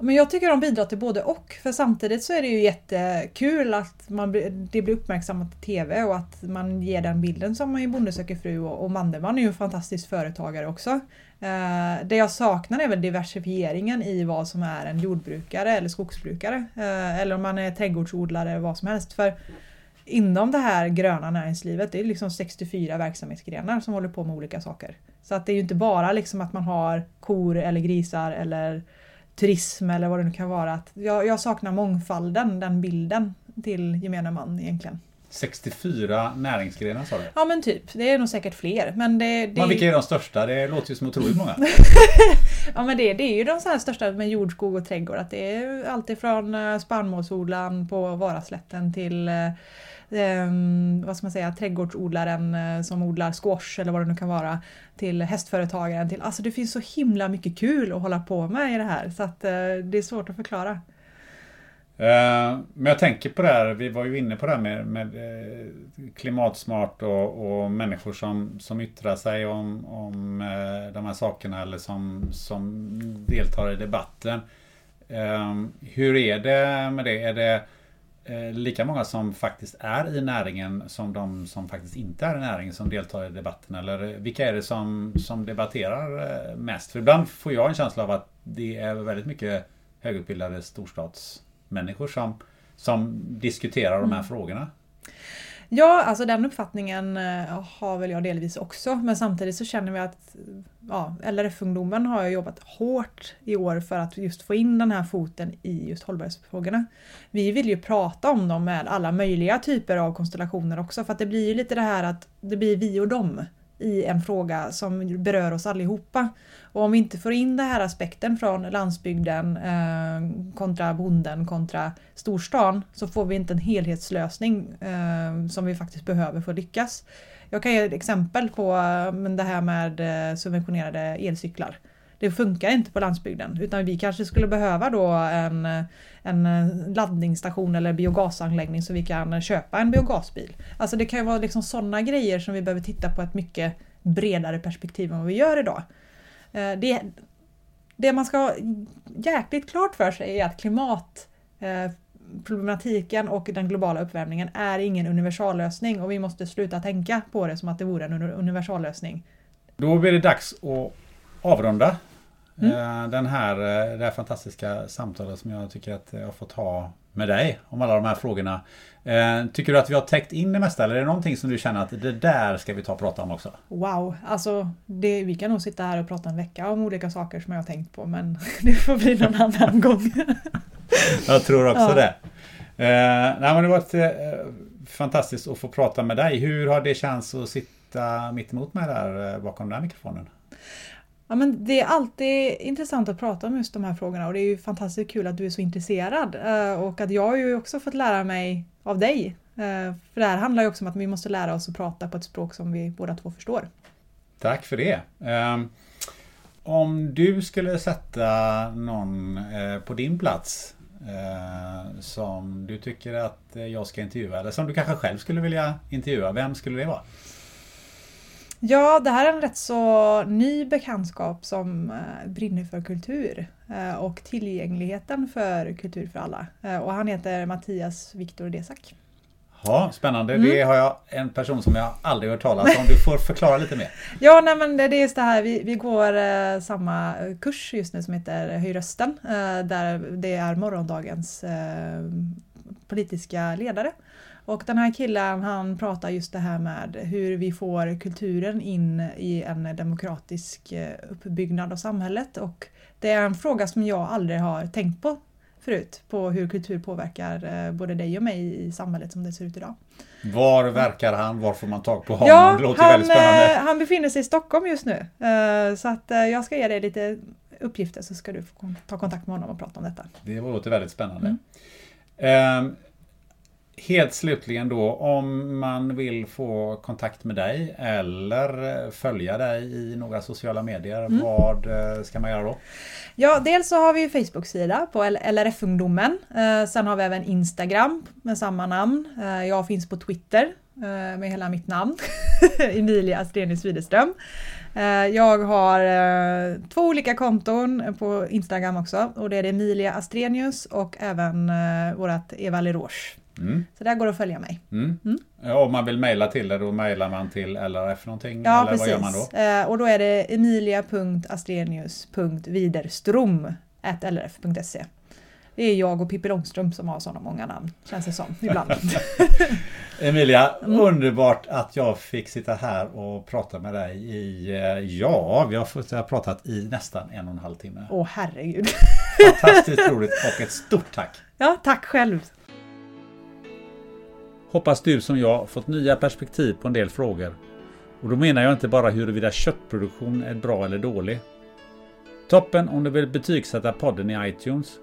Men jag tycker de bidrar till både och. För samtidigt så är det ju jättekul att man, det blir uppmärksammat i TV och att man ger den bilden som i Bonde söker fru och, och Mandelmann är ju en fantastisk företagare också. Eh, det jag saknar är väl diversifieringen i vad som är en jordbrukare eller skogsbrukare. Eh, eller om man är trädgårdsodlare eller vad som helst. För inom det här gröna näringslivet, det är liksom 64 verksamhetsgrenar som håller på med olika saker. Så att det är ju inte bara liksom att man har kor eller grisar eller turism eller vad det nu kan vara. Att jag, jag saknar mångfalden, den bilden till gemene man egentligen. 64 näringsgrenar sa du? Ja men typ, det är nog säkert fler. Men, det, det, Men vilka är de största? Det låter ju som otroligt många. ja, men det, det är ju de så största med jordskog och trädgård. Att det är allt ifrån eh, spannmålsodlaren på Varaslätten till eh, Ehm, vad ska man säga, trädgårdsodlaren eh, som odlar squash eller vad det nu kan vara. Till hästföretagaren. Till, alltså det finns så himla mycket kul att hålla på med i det här. Så att eh, det är svårt att förklara. Eh, men jag tänker på det här, vi var ju inne på det här med, med eh, klimatsmart och, och människor som, som yttrar sig om, om de här sakerna eller som, som deltar i debatten. Ehm, hur är det med det? Är det lika många som faktiskt är i näringen som de som faktiskt inte är i näringen som deltar i debatten? Eller vilka är det som, som debatterar eh, mest? För ibland får jag en känsla av att det är väldigt mycket högutbildade storstadsmänniskor som, som diskuterar de här frågorna. Ja, alltså den uppfattningen eh, har väl jag delvis också. Men samtidigt så känner vi att ja, LRF-ungdomen har jobbat hårt i år för att just få in den här foten i just hållbarhetsfrågorna. Vi vill ju prata om dem med alla möjliga typer av konstellationer också för att det blir ju lite det här att det blir vi och dem i en fråga som berör oss allihopa. Och om vi inte får in den här aspekten från landsbygden eh, kontra bonden kontra storstan så får vi inte en helhetslösning eh, som vi faktiskt behöver för att lyckas. Jag kan ge ett exempel på eh, men det här med eh, subventionerade elcyklar. Det funkar inte på landsbygden utan vi kanske skulle behöva då en, en laddningsstation eller biogasanläggning så vi kan köpa en biogasbil. Alltså det kan ju vara liksom sådana grejer som vi behöver titta på ett mycket bredare perspektiv än vad vi gör idag. Eh, det, det man ska ha jäkligt klart för sig är att klimatproblematiken eh, och den globala uppvärmningen är ingen universallösning och vi måste sluta tänka på det som att det vore en universallösning. Då blir det dags att avrunda mm. den här, eh, det här fantastiska samtalet som jag tycker att jag har fått ha med dig om alla de här frågorna. Eh, tycker du att vi har täckt in det mesta eller är det någonting som du känner att det där ska vi ta och prata om också? Wow, alltså det, vi kan nog sitta här och prata en vecka om olika saker som jag har tänkt på men det får bli någon annan gång. jag tror också ja. det. Eh, nej, men det har varit eh, fantastiskt att få prata med dig. Hur har det känts att sitta mitt emot mig där eh, bakom den här mikrofonen? Ja, men det är alltid intressant att prata om just de här frågorna och det är ju fantastiskt kul att du är så intresserad eh, och att jag har ju också fått lära mig av dig. Eh, för det här handlar ju också om att vi måste lära oss att prata på ett språk som vi båda två förstår. Tack för det. Ehm, om du skulle sätta någon eh, på din plats som du tycker att jag ska intervjua eller som du kanske själv skulle vilja intervjua, vem skulle det vara? Ja, det här är en rätt så ny bekantskap som eh, brinner för kultur eh, och tillgängligheten för kultur för alla. Eh, och han heter Mattias Viktor Desak. Ja, spännande. Mm. Det har jag en person som jag aldrig hört talas om. Du får förklara lite mer. Ja, nej, men det är just det här. Vi, vi går eh, samma kurs just nu som heter Höj rösten. Eh, där det är morgondagens eh, politiska ledare. Och den här killen han pratar just det här med hur vi får kulturen in i en demokratisk eh, uppbyggnad av samhället. Och det är en fråga som jag aldrig har tänkt på förut, på hur kultur påverkar eh, både dig och mig i samhället som det ser ut idag. Var verkar han? Var får man tag på honom? Ja, det låter han, väldigt spännande. Han befinner sig i Stockholm just nu. Så att jag ska ge dig lite uppgifter så ska du ta kontakt med honom och prata om detta. Det låter väldigt spännande. Mm. Um, Helt slutligen då, om man vill få kontakt med dig eller följa dig i några sociala medier, mm. vad eh, ska man göra då? Ja, dels så har vi Facebook-sida på LRF-ungdomen. Eh, sen har vi även Instagram med samma namn. Eh, jag finns på Twitter med hela mitt namn, Emilia Astrenius Widerström. Jag har två olika konton på Instagram också och det är Emilia Astrenius och även vårat Eva Leroche. Mm. Så där går det att följa mig. Mm. Mm. om man vill mejla till det, då mejlar man till LRF någonting? Ja, eller precis. Vad gör man då? Eh, och då är det emilia.astrenius.widerstrom.lrf.se Det är jag och Pippi Långstrump som har sådana många namn, känns det som, ibland. Emilia, mm. underbart att jag fick sitta här och prata med dig i, eh, ja, vi har pratat i nästan en och en halv timme. Åh herregud! Fantastiskt roligt och ett stort tack! Ja, tack själv! Hoppas du som jag fått nya perspektiv på en del frågor. Och då menar jag inte bara huruvida köttproduktion är bra eller dålig. Toppen om du vill betygsätta podden i iTunes.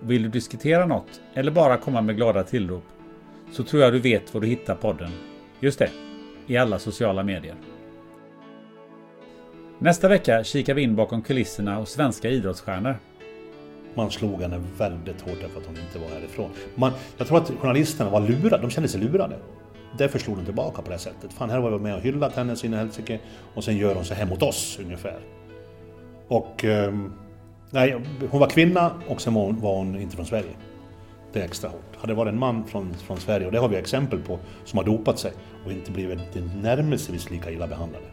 Och vill du diskutera något eller bara komma med glada tillrop så tror jag du vet var du hittar podden. Just det, i alla sociala medier. Nästa vecka kikar vi in bakom kulisserna hos svenska idrottsstjärnor. Man slog henne väldigt hårt därför att hon inte var härifrån. Man, jag tror att journalisterna var lurade, de kände sig lurade. Därför slog de tillbaka på det sättet. Fan, här var vi med och hyllat henne sina helsike och sen gör hon så här mot oss ungefär. Och... Ehm, nej, hon var kvinna och sen var hon, var hon inte från Sverige. Det är extra hårt. Hade det varit en man från, från Sverige, och det har vi exempel på, som har dopat sig och inte blivit närmelsevis lika illa behandlade.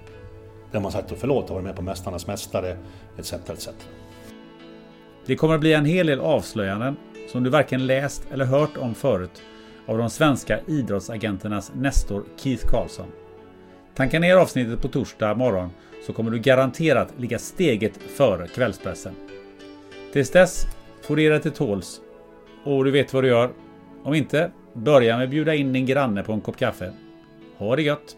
Där man sagt förlåt och varit med på Mästarnas Mästare, etc. etc. Det kommer att bli en hel del avslöjanden som du varken läst eller hört om förut av de svenska idrottsagenternas Nestor Keith Karlsson. Tanka ner avsnittet på torsdag morgon så kommer du garanterat ligga steget före kvällspressen. Tills dess får du ge dig till tåls och du vet vad du gör. Om inte, börja med att bjuda in din granne på en kopp kaffe. Ha det gött!